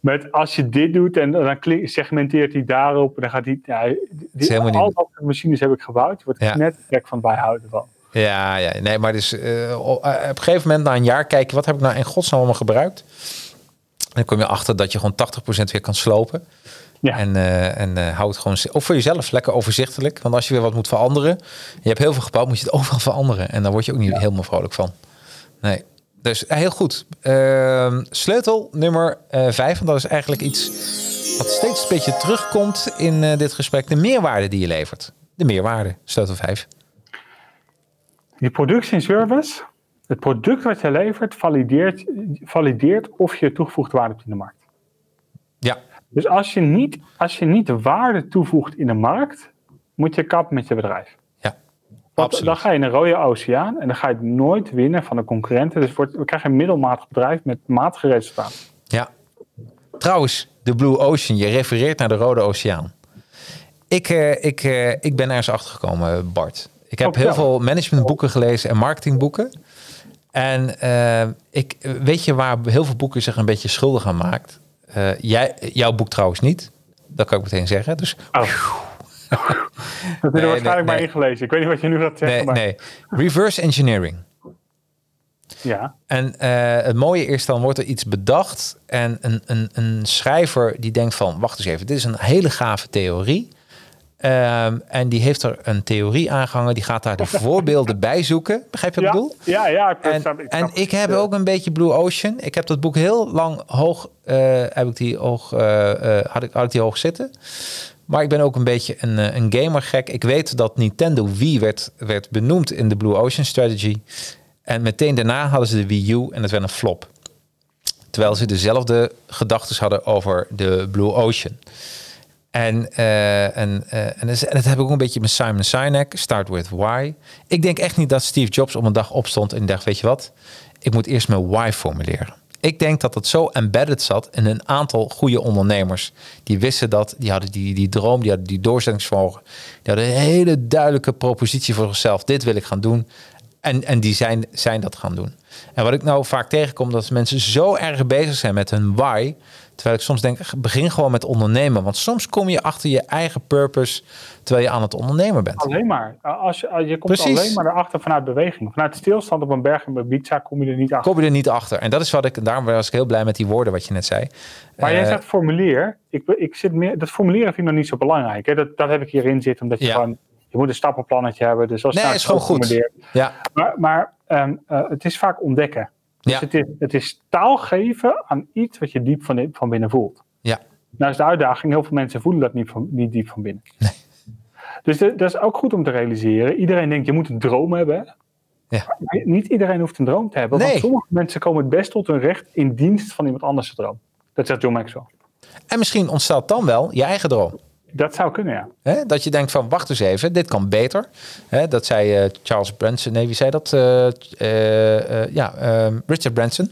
Met als je dit doet en dan segmenteert hij daarop. En dan gaat hij. Ja, die, niet- al dat soort machines heb ik gebouwd. Wordt Ja. net gek van bijhouden van. Ja, ja, nee, maar dus eh, op een gegeven moment na een jaar kijken, wat heb ik nou in godsnaam allemaal gebruikt? En dan kom je achter dat je gewoon 80% weer kan slopen. Ja. En, eh en eh hou het gewoon, of voor jezelf lekker overzichtelijk. Want als je weer wat moet veranderen, je hebt heel veel gebouwd, moet je het overal veranderen. En dan word je ook niet helemaal vrolijk van. Nee. Dus eh, heel goed. Ehm, sleutel nummer vijf, en dat is eigenlijk iets wat steeds een beetje terugkomt in dit gesprek. De meerwaarde die je levert. De meerwaarde, sleutel vijf. Die productie en service. Het product wat je levert valideert, valideert of je toegevoegde waarde hebt in de markt. Dus als je niet, als je niet de waarde toevoegt in de markt, moet je kappen met je bedrijf. ja. Want dan ga je in een rode oceaan en dan ga je nooit winnen van de concurrenten. Dus wordt, we krijgen een middelmatig bedrijf met matige resultaten. Ja. Trouwens, de Blue Ocean, je refereert naar de Rode Oceaan. Ik, uh, ik, uh, ik ben ergens achter gekomen, Bart. Ik heb heel veel managementboeken gelezen en marketingboeken. En uh, ik, weet je waar heel veel boeken zich een beetje schuldig aan maakt? Jij, jouw boek trouwens niet. Dat kan ik meteen zeggen. Dus. Oh. dat heb je waarschijnlijk nee, maar ingelezen. Ik weet niet wat je nu gaat zeggen. Nee, maar... nee. Reverse engineering. Ja. En uh, het mooie is dan wordt er iets bedacht en een, een, een schrijver die denkt van, wacht eens even, dit is een hele gave theorie. Um, en die heeft er een theorie aangehangen. Die gaat daar de voorbeelden bij zoeken. Begrijp je wat ja, ik bedoel? Ja, ja. Ik en, snap, ik en ik heb ook een beetje Blue Ocean. Ik heb dat boek heel lang hoog, uh, heb ik die hoog, uh, had, ik, had ik die hoog zitten. Maar ik ben ook een beetje een, een gamer gek. Ik weet dat Nintendo Wii werd, werd benoemd in de Blue Ocean Strategy. En meteen daarna hadden ze de Wii U en het werd een flop. Terwijl ze dezelfde gedachten hadden over de Blue Ocean. En, uh, en, uh, en, dat heb ik ook een beetje met Simon Sinek, Start With Why. Ik denk echt niet dat Steve Jobs op een dag opstond en dacht, weet je wat, ik moet eerst mijn why formuleren. Ik denk dat het zo embedded zat in een aantal goede ondernemers. Die wisten dat, die hadden die, die droom, die hadden die doorzettingsvermogen. Die hadden een hele duidelijke propositie voor zichzelf. Dit wil ik gaan doen. En, en die zijn, zijn dat gaan doen. En wat ik nou vaak tegenkom, dat mensen zo erg bezig zijn met hun why. Terwijl ik soms denk, begin gewoon met ondernemen. Want soms kom je achter je eigen purpose terwijl je aan het ondernemen bent. Alleen maar. Als je, je komt Precies. alleen maar erachter vanuit beweging. Vanuit stilstand op een berg in Ibiza kom je er niet achter. Kom je er niet achter. En dat is wat ik, daarom was ik heel blij met die woorden wat je net zei. Maar uh, jij zegt formulier. Ik, ik zit meer, dat formulieren vind ik nog niet zo belangrijk. Hè? Dat, dat heb ik hierin zitten, omdat je ja. gewoon je moet een stappenplannetje hebben. Dus als nee, is gewoon goed. Ja. Maar, maar um, uh, het is vaak ontdekken. Dus ja. het, is, het is taal geven aan iets wat je diep van, van binnen voelt. Ja. Nou is de uitdaging, heel veel mensen voelen dat niet, van, niet diep van binnen. Nee. Dus de, dat is ook goed om te realiseren. Iedereen denkt, je moet een droom hebben. Ja. Niet iedereen hoeft een droom te hebben. Nee. Want sommige mensen komen het best tot hun recht in dienst van iemand anders' droom. Dat zegt John Maxwell. En misschien ontstaat dan wel je eigen droom. Dat zou kunnen, ja. He, dat je denkt van, wacht eens even, dit kan beter. He, dat zei uh, Charles Branson, nee, wie zei dat? Uh, uh, ja, Richard Branson.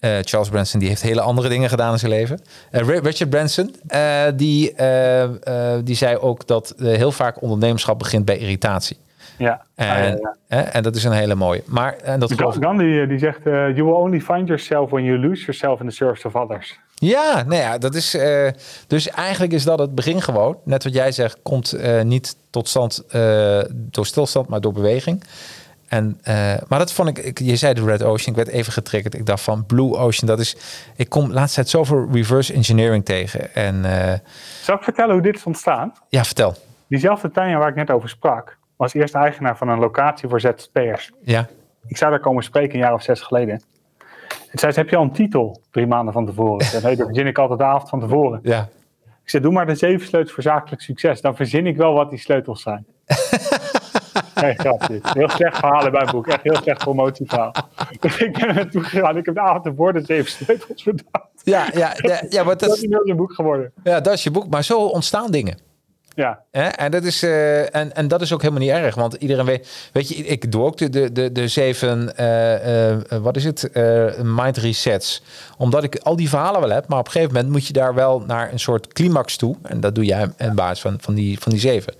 Charles Branson, die heeft hele andere dingen gedaan in zijn leven. Richard Branson, die, die zei ook dat heel vaak ondernemerschap begint bij irritatie. Ja. En, ah, ja, ja. en dat is een hele mooie. Maar en dat Gandhi die zegt: You will only find yourself when you lose yourself in the service of others. Ja, nou ja, dat is. Uh, dus eigenlijk is dat het begin gewoon. Net wat jij zegt, komt uh, niet tot stand uh, door stilstand, maar door beweging. En, maar dat vond ik, je zei de Red Ocean, ik werd even getriggerd. Ik dacht van Blue Ocean, dat is. Ik kom laatst tijd zoveel reverse engineering tegen. En, Zal ik vertellen hoe dit is ontstaan? Ja, vertel. Diezelfde Tanja waar ik net over sprak, was eerst eigenaar van een locatie voor ZZP'ers. Ja. Ik zou daar komen spreken een jaar of zes geleden. En zei ze, heb je al een titel drie maanden van tevoren? Ik zei, nee, dat verzin ik altijd de avond van tevoren. Ja. Ik zei, doe maar de zeven sleutels voor zakelijk succes. Dan verzin ik wel wat die sleutels zijn. nee, grapje. Heel slecht verhaal in mijn boek. Echt heel slecht promotieverhaal. Ik ben er naartoe gegaan. Ik heb de avond ervoor de zeven sleutels bedacht. Ja, ja, ja, ja maar dat, dat is een boek geworden. Ja, dat is je boek. Maar zo ontstaan dingen. Ja. En, dat is, uh, en, en dat is ook helemaal niet erg. Want iedereen weet... Weet je, ik doe ook de, de, de, de zeven... Uh, uh, wat is het? mind resets. Omdat ik al die verhalen wel heb. Maar op een gegeven moment moet je daar wel naar een soort climax toe. En dat doe jij in basis van, van, die, van die zeven.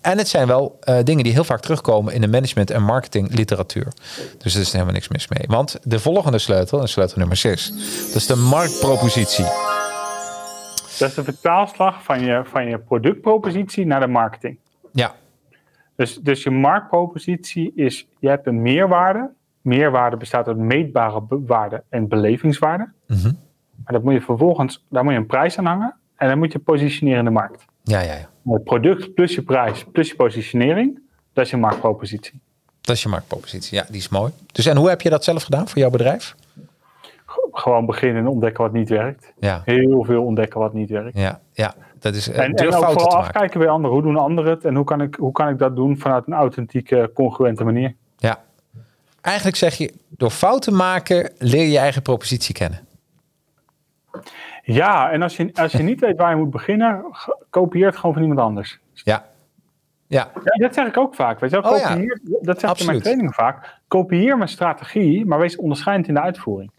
En het zijn wel dingen die heel vaak terugkomen in de management- en marketingliteratuur. Dus er is helemaal niks mis mee. Want de volgende sleutel, en sleutel nummer 6, dat is de marktpropositie. Dat is de vertaalslag van je, van je productpropositie naar de marketing. Ja. Dus, dus je marktpropositie is, je hebt een meerwaarde. Meerwaarde bestaat uit meetbare waarde en belevingswaarde. Mm -hmm. Maar dat moet je vervolgens, daar moet je een prijs aan hangen. En dan moet je positioneren in de markt. Ja, ja, ja. Het product plus je prijs plus je positionering, dat is je marktpropositie. Dat is je marktpropositie, ja, die is mooi. Dus en hoe heb je dat zelf gedaan voor jouw bedrijf? Gewoon beginnen en ontdekken wat niet werkt. Ja. Heel veel ontdekken wat niet werkt. Ja, ja. dat is en, en ook vooral afkijken bij anderen. Hoe doen anderen het en hoe kan, ik, hoe kan ik dat doen vanuit een authentieke, congruente manier? Ja. Eigenlijk zeg je, door fouten maken leer je je eigen propositie kennen. Ja, en als je, als je niet weet waar je moet beginnen, kopieer het gewoon van iemand anders. Ja. Ja. ja. dat zeg ik ook vaak. Weet je wel? Oh, ja. Kopieer, Dat zeg ik in mijn trainingen vaak. Kopieer mijn strategie, maar wees onderscheidend in de uitvoering.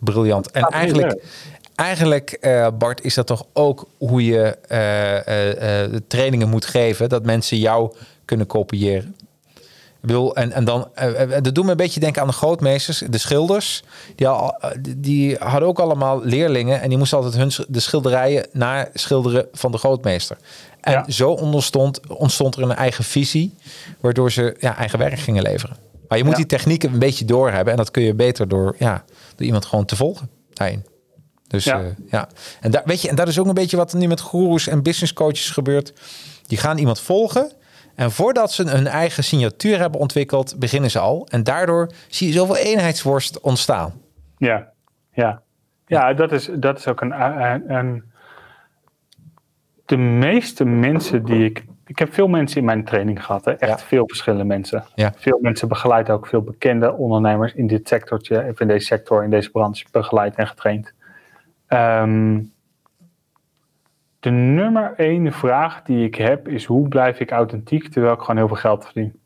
Ja, briljant. En eigenlijk, eigenlijk eh, Bart, is dat toch ook hoe je de trainingen moet geven, dat mensen jou kunnen kopiëren. Ik bedoel, en, en dan, dat doet me een beetje denken aan de grootmeesters, de schilders. Die, al, die- hadden ook allemaal leerlingen en die moesten altijd hun, de schilderijen naar schilderen van de grootmeester. En Ja. zo ontstond, ontstond er een eigen visie, waardoor ze ja, eigen werk gingen leveren. Maar je moet Ja. die technieken een beetje doorhebben en dat kun je beter door, ja, door iemand gewoon te volgen daarin. Dus ja, Ja. ja. En, daar, weet je, en dat is ook een beetje wat er nu met goeroes en business coaches gebeurt. Die gaan iemand volgen. En voordat ze hun eigen signatuur hebben ontwikkeld, beginnen ze al. En daardoor zie je zoveel eenheidsworst ontstaan. Ja, ja. ja dat, is, dat is ook een, een, een- De meeste mensen die ik. Ik heb veel mensen in mijn training gehad, hè? echt Ja. veel verschillende mensen. Ja. Veel mensen begeleid ook veel bekende ondernemers in dit sectortje, of in deze sector, in deze branche, begeleid en getraind. Ehm, de nummer één vraag die ik heb is: hoe blijf ik authentiek terwijl ik gewoon heel veel geld verdien?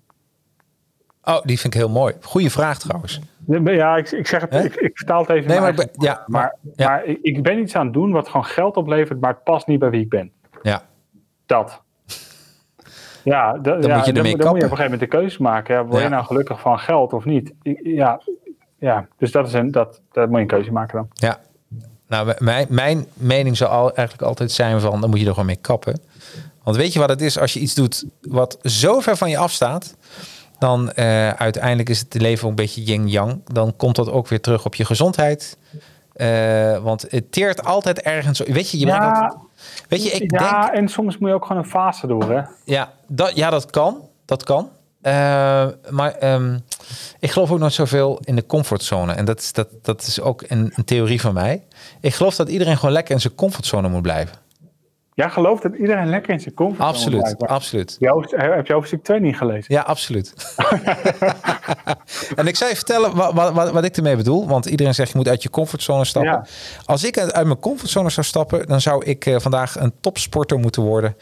Oh, die vind ik heel mooi. Goeie vraag trouwens. Ja, ik, ik zeg het, ik, ik vertaal het even. Nee, in maar, mijn ik ben- ja, maar, Maar, ja, maar ik, ik ben iets aan het doen wat gewoon geld oplevert, maar het past niet bij wie ik ben. ja. Dat. Ja, da- Dan ja, moet je ermee dan moet je op een gegeven moment de keuze maken. Ja, word je nou gelukkig van geld of niet? Ja, ja dus dat is een, dat, dat moet je een keuze maken dan. ja. Nou, mijn, mijn mening zou al, eigenlijk altijd zijn van, dan moet je er gewoon mee kappen. Want weet je wat het is als je iets doet wat zo ver van je afstaat, dan eh, uiteindelijk is het leven ook een beetje yin-yang. Dan komt dat ook weer terug op je gezondheid. Eh, want het teert altijd ergens. Weet je, je Ja, altijd- Weet je, ik ja, denk. en soms moet je ook gewoon een fase door, hè? Ja, dat, ja, dat kan. Dat kan. Eh, maar ehm, ik geloof ook nooit zoveel in de comfortzone. En dat is, dat, dat is ook een, een theorie van mij. Ik geloof dat iedereen gewoon lekker in zijn comfortzone moet blijven. Jij gelooft dat iedereen lekker in zijn comfortzone Absoluut, absoluut. Heb je hoofdstuk 2 niet gelezen? Ja, absoluut. en ik zal je vertellen wat, wat, wat, wat ik ermee bedoel. Want iedereen zegt je moet uit je comfortzone stappen. Ja. Als ik uit mijn comfortzone zou stappen, dan zou ik eh, vandaag een topsporter moeten worden.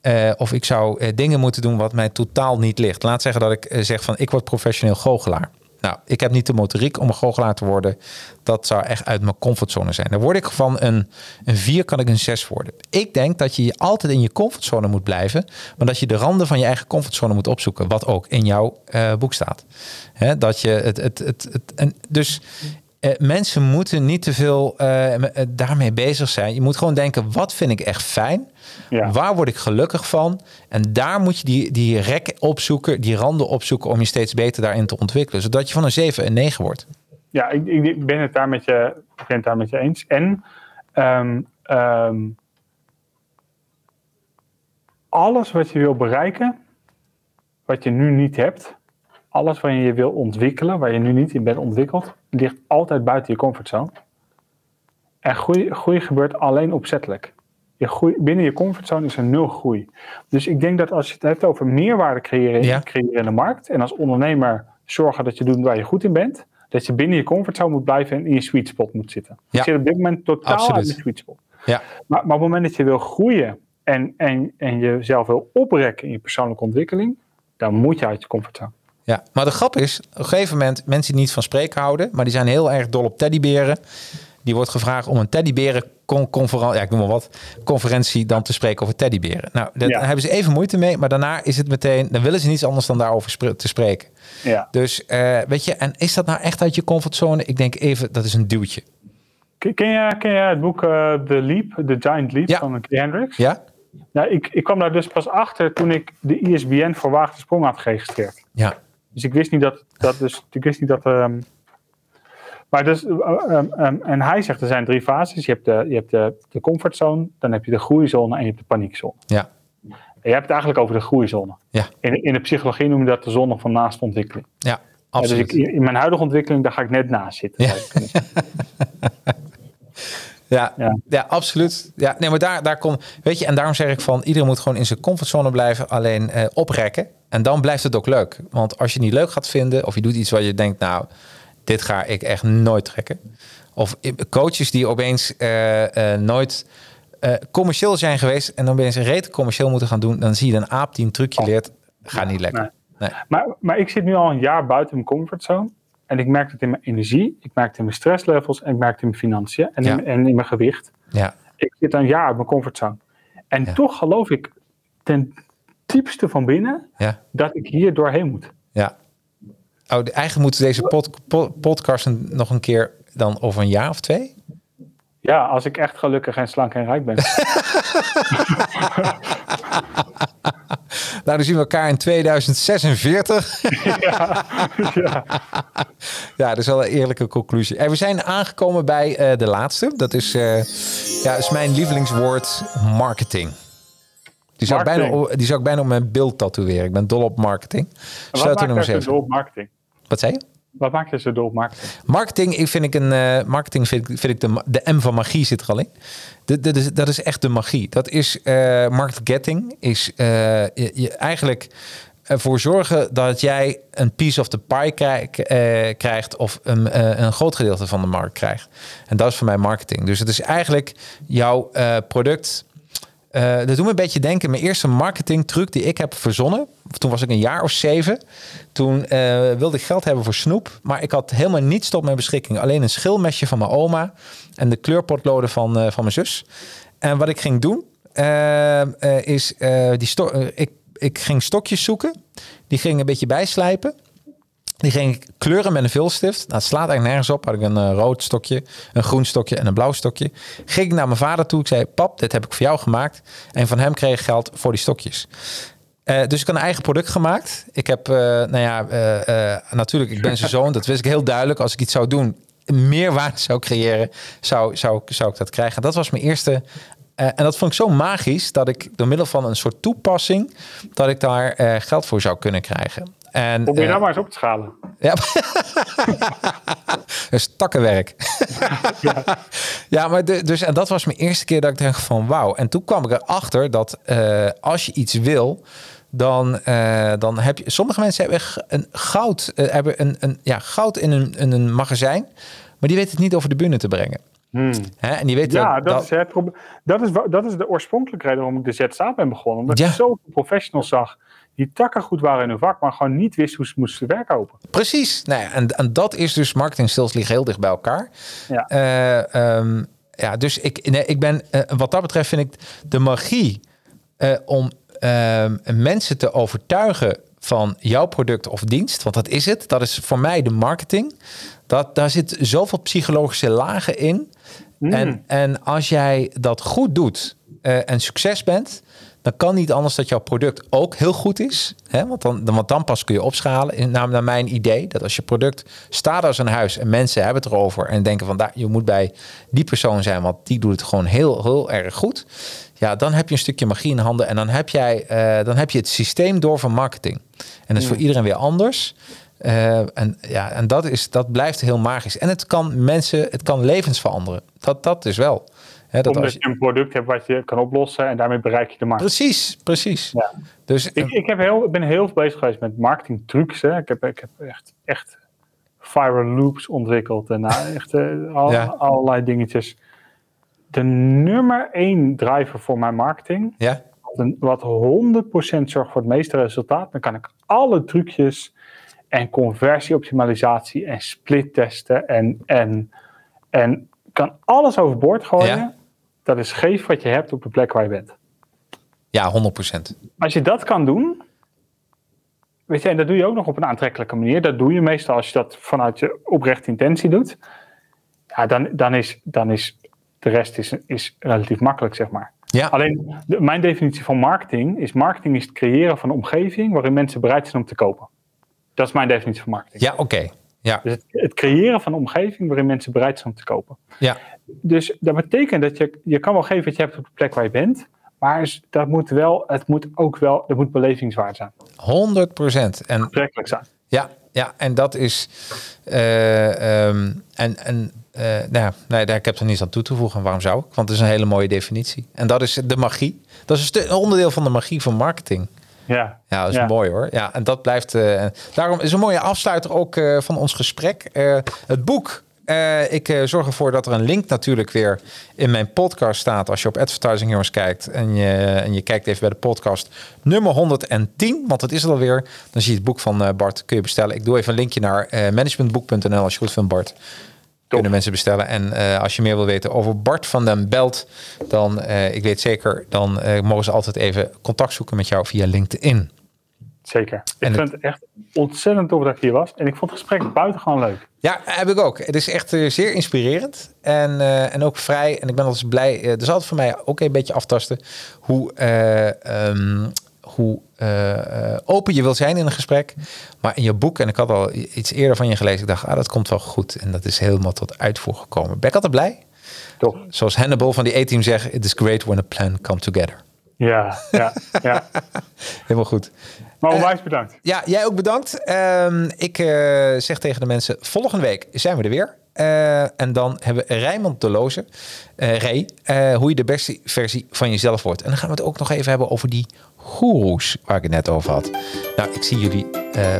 Eh, of ik zou eh, dingen moeten doen wat mij totaal niet ligt. Laat zeggen dat ik zeg van ik word professioneel goochelaar. Nou, ik heb niet de motoriek om een goochelaar te worden. Dat zou echt uit mijn comfortzone zijn. Dan word ik van een, een 4 kan ik een 6 worden. Ik denk dat je altijd in je comfortzone moet blijven. Maar dat je de randen van je eigen comfortzone moet opzoeken. Wat ook in jouw eh, boek staat. Dat je het, het, het, het en dus eh, mensen moeten niet te veel eh, eh, daarmee bezig zijn. Je moet gewoon denken, wat vind ik echt fijn? Ja. Waar word ik gelukkig van? En daar moet je die, die rek opzoeken, die randen opzoeken... om je steeds beter daarin te ontwikkelen. Zodat je van een 7 een 9 wordt. Ja, ik, ik ben het daar met je, ik ben het daar met je eens. En ehm, ehm, alles wat je wil bereiken, wat je nu niet hebt, alles wat je wil ontwikkelen, waar je nu niet in bent ontwikkeld, ligt altijd buiten je comfortzone. En groei, groei gebeurt alleen opzettelijk. Je groei, binnen je comfortzone is er nul groei. Dus ik denk dat als je het hebt over meerwaarde creëren, Ja. creëren in de markt, en als ondernemer zorgen dat je doet waar je goed in bent, dat je binnen je comfortzone moet blijven en in je sweet spot moet zitten. Ja. Je zit op dit moment totaal Absoluut. uit je sweet spot. Ja, Maar, maar op het moment dat je wil groeien en, en, en jezelf wil oprekken in je persoonlijke ontwikkeling, dan moet je uit je comfortzone. Ja. Maar de grap is, op een gegeven moment... mensen die niet van spreken houden... maar die zijn heel erg dol op teddyberen... die wordt gevraagd om een teddyberen-conferentie... ja, ik noem maar wat... conferentie dan te spreken over teddyberen. Nou, daar Ja. hebben ze even moeite mee... maar daarna is het meteen... dan willen ze niets anders dan daarover spre- te spreken. Ja. Dus eh, weet je, en is dat nou echt uit je comfortzone? Ik denk even, dat is een duwtje. Ken, je, ken je het boek eh, The Leap, The Giant Leap Ja. van Gary Hendricks? Ja? Nou, ik, ik kwam daar dus pas achter toen ik de ISBN voor Waagde Sprong had geregistreerd. Ja. Dus ik wist niet dat, dat dus, ik wist niet dat, ehm, maar dus, eh, ehm, ehm, en hij zegt er zijn drie fases. Je hebt de, je hebt de, de comfortzone, dan heb je de groeizone en je hebt de paniekzone. Ja. En je hebt het eigenlijk over de groeizone. Ja. In, in de psychologie noem je dat de zone van naast ontwikkeling. Ja, Ja, dus ik, in mijn huidige ontwikkeling, daar ga ik net naast zitten. Ja. Ja, ja. Ja. absoluut. Ja, nee, maar daar, daar komt, weet je, en daarom zeg ik van iedereen moet gewoon in zijn comfortzone blijven, alleen eh, oprekken. En dan blijft het ook leuk. Want als je het niet leuk gaat vinden, of je doet iets waar je denkt, nou, dit ga ik echt nooit trekken. Of coaches die opeens eh, eh, nooit commercieel zijn geweest en dan je een rete commercieel moeten gaan doen, dan zie je een aap die een trucje leert. Gaat niet lekker. Nee. Maar, maar ik zit nu al een jaar buiten mijn comfortzone. En ik merk het in mijn energie, ik merk het in mijn stresslevels en ik merk het in mijn financiën en, in, en in mijn gewicht. Ja. Ik zit een jaar uit mijn comfortzone. En toch geloof ik ten diepste van binnen ja. dat ik hier doorheen moet. Ja. Oh, eigenlijk moeten deze pod, podcast nog een keer dan over een jaar of twee? Ja, als ik echt gelukkig en slank en rijk ben. nou, dan zien we elkaar in 2046. ja, ja. ja, dat is wel een eerlijke conclusie. En we zijn aangekomen bij uh, de laatste. Dat is, uh, ja, is mijn lievelingswoord marketing. Die zou, ik bijna, die zou ik bijna op mijn beeld tatoeëren. Ik ben dol op marketing. Wat maakt dol op marketing? Wat zei je? Wat maakt je zo dol op marketing? Marketing, ik vind ik een uh, marketing vind, vind ik de, de M van magie zit er al in. De, de, de, dat is echt de magie. Dat is uh, marketing is uh, je, je eigenlijk ervoor zorgen dat jij een piece of the pie krijg, krijgt of een, een groot gedeelte van de markt krijgt. En dat is voor mij marketing. Dus het is eigenlijk jouw product uh, dat doet me een beetje denken. Mijn eerste marketing truc die ik heb verzonnen. Toen was ik een jaar of zeven. Toen uh, wilde ik geld hebben voor snoep. Maar ik had helemaal niets tot mijn beschikking. Alleen een schilmesje van mijn oma. En de kleurpotloden van, uh, van mijn zus. En wat ik ging doen. is die ik, ik ging stokjes zoeken. Die ging een beetje bijslijpen. Die ging ik kleuren met een vilstift. Nou, het slaat eigenlijk nergens op. Had ik een uh, rood stokje, een groen stokje en een blauw stokje. Ging ik naar mijn vader toe. Ik zei, pap, dit heb ik voor jou gemaakt. En van hem kreeg ik geld voor die stokjes. Uh, dus ik had een eigen product gemaakt. Ik heb, uh, nou ja, natuurlijk, ik ben zijn zoon. Dat wist ik heel duidelijk. Als ik iets zou doen, meer waarde zou creëren, zou, zou, zou ik dat krijgen. Dat was mijn eerste en dat vond ik zo magisch dat ik door middel van een soort toepassing, dat ik daar geld voor zou kunnen krijgen. En, Probeer uh, nou maar eens op te schalen. Ja, dus takkenwerk. ja. ja, maar de, dus en dat was mijn eerste keer dat ik dacht van wauw. En toen kwam ik erachter dat uh, als je iets wil, dan, uh, dan heb je. Sommige mensen hebben een goud, hebben een, een, ja, goud in een, in een magazijn, maar die weten het niet over de bühne te brengen. Hmm. Hè? En die weten ja, dat, dat, is het probleem. Dat is, dat is de oorspronkelijke reden waarom ik de ZSA ben begonnen. Omdat ja. ik zoveel professionals zag die takken goed waren in hun vak, maar gewoon niet wisten hoe ze moesten werken Precies. Nou ja, en, en dat is dus marketing skills liggen heel dicht bij elkaar. Ja. Uh, um, ja, dus ik, nee, ik ben, uh, wat dat betreft vind ik de magie uh, om ehm, mensen te overtuigen van jouw product of dienst, want dat is het. Dat is voor mij de marketing. Dat, daar zit zoveel psychologische lagen in. Mm. En, en als jij dat goed doet en succes bent, dan kan niet anders dat jouw product ook heel goed is. Hè? Want, dan, want dan pas kun je opschalen. Naar, naar mijn idee, dat als je product staat als een huis en mensen hebben het erover en denken van daar, je moet bij die persoon zijn, want die doet het gewoon heel, heel erg goed. Ja, dan heb je een stukje magie in handen en dan heb, jij, uh, dan heb je het systeem door van marketing. En dat is voor iedereen weer anders. Uh, en ja, en dat, is, dat blijft heel magisch. En het kan mensen, het kan levens veranderen. Dat, dat is wel. He, dat Omdat je... je een product hebt wat je kan oplossen en daarmee bereik je de markt. Precies, precies. Ja. Dus, ik, ik heb heel, ben heel veel bezig geweest met marketing trucs. Hè. Ik, heb, ik heb echt, echt viral loops ontwikkeld en nou, echt uh, al, ja. allerlei dingetjes. De nummer één driver voor mijn marketing, ja. wat 100% zorgt voor het meeste resultaat, dan kan ik alle trucjes en conversieoptimalisatie en split testen en, en, en kan alles overboord gooien. Ja. Dat is geef wat je hebt op de plek waar je bent. Ja, 100%. Als je dat kan doen, weet je, en dat doe je ook nog op een aantrekkelijke manier. Dat doe je meestal als je dat vanuit je oprechte intentie doet. Ja, dan, dan, is, dan is de rest is, is relatief makkelijk, zeg maar. Ja. Alleen, de, mijn definitie van marketing is: marketing is het creëren van een omgeving waarin mensen bereid zijn om te kopen. Dat is mijn definitie van marketing. Ja, oké. Ja. Dus het, het, creëren van een omgeving waarin mensen bereid zijn om te kopen. Ja. Dus dat betekent dat je, je kan wel geven wat je hebt op de plek waar je bent. Maar dat moet wel, het moet ook wel, dat moet belevingswaard zijn. 100 procent. En aantrekkelijk zijn. Ja, ja, en dat is. Uh, um, en en uh, nou, nee, daar, ik heb er niets aan toe te voegen. Waarom zou ik? Want het is een hele mooie definitie. En dat is de magie. Dat is een onderdeel van de magie van marketing. Ja, ja dat is mooi hoor. Ja, en dat blijft. Uh, daarom is een mooie afsluiter ook uh, van ons gesprek. Uh, het boek ik zorg ervoor dat er een link natuurlijk weer in mijn podcast staat. Als je op Advertising Heroes kijkt en je, en je kijkt even bij de podcast nummer 110, want dat is het alweer. Dan zie je het boek van Bart, kun je bestellen. Ik doe even een linkje naar managementboek.nl als je goed vindt, Bart. Kunnen mensen bestellen. En als je meer wil weten over Bart van den Belt, dan, ik weet zeker, dan mogen ze altijd even contact zoeken met jou via LinkedIn. Zeker. Ik en vind het echt ontzettend tof dat ik hier was. En ik vond het gesprek buitengewoon leuk. Ja, heb ik ook. Het is echt zeer inspirerend. En, en ook vrij. En ik ben altijd blij. Er is altijd voor mij ook een beetje aftasten hoe, um, hoe open je wil zijn in een gesprek. Maar in je boek, en ik had al iets eerder van je gelezen. Ik dacht, ah, dat komt wel goed. En dat is helemaal tot uitvoer gekomen. Ben ik altijd blij? Toch. Zoals Hannibal van die A-team zegt. It is great when a plan comes together. Ja, ja, ja. Helemaal goed. Maar onwijs bedankt. Ja, jij ook bedankt. Uh, ik zeg tegen de mensen, volgende week zijn we er weer. Uh, en dan hebben we Rijmond de Loze, uh, Ray, hoe je de beste versie van jezelf wordt. En dan gaan we het ook nog even hebben over die goeroes waar ik het net over had. Nou, ik zie jullie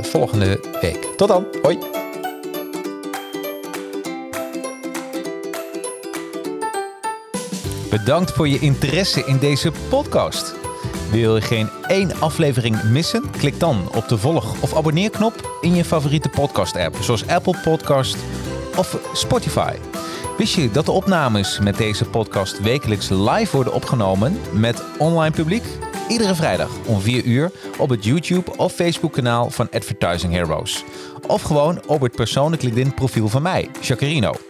volgende week. Tot dan. Hoi. Bedankt voor je interesse in deze podcast. Wil je geen één aflevering missen? Klik dan op de volg- of abonneerknop in je favoriete podcast-app, zoals Apple Podcast of Spotify. Wist je dat de opnames met deze podcast wekelijks live worden opgenomen met online publiek? Iedere vrijdag om 4 uur op het YouTube of Facebook kanaal van Advertising Heroes. Of gewoon op het persoonlijk LinkedIn profiel van mij, Jacarino.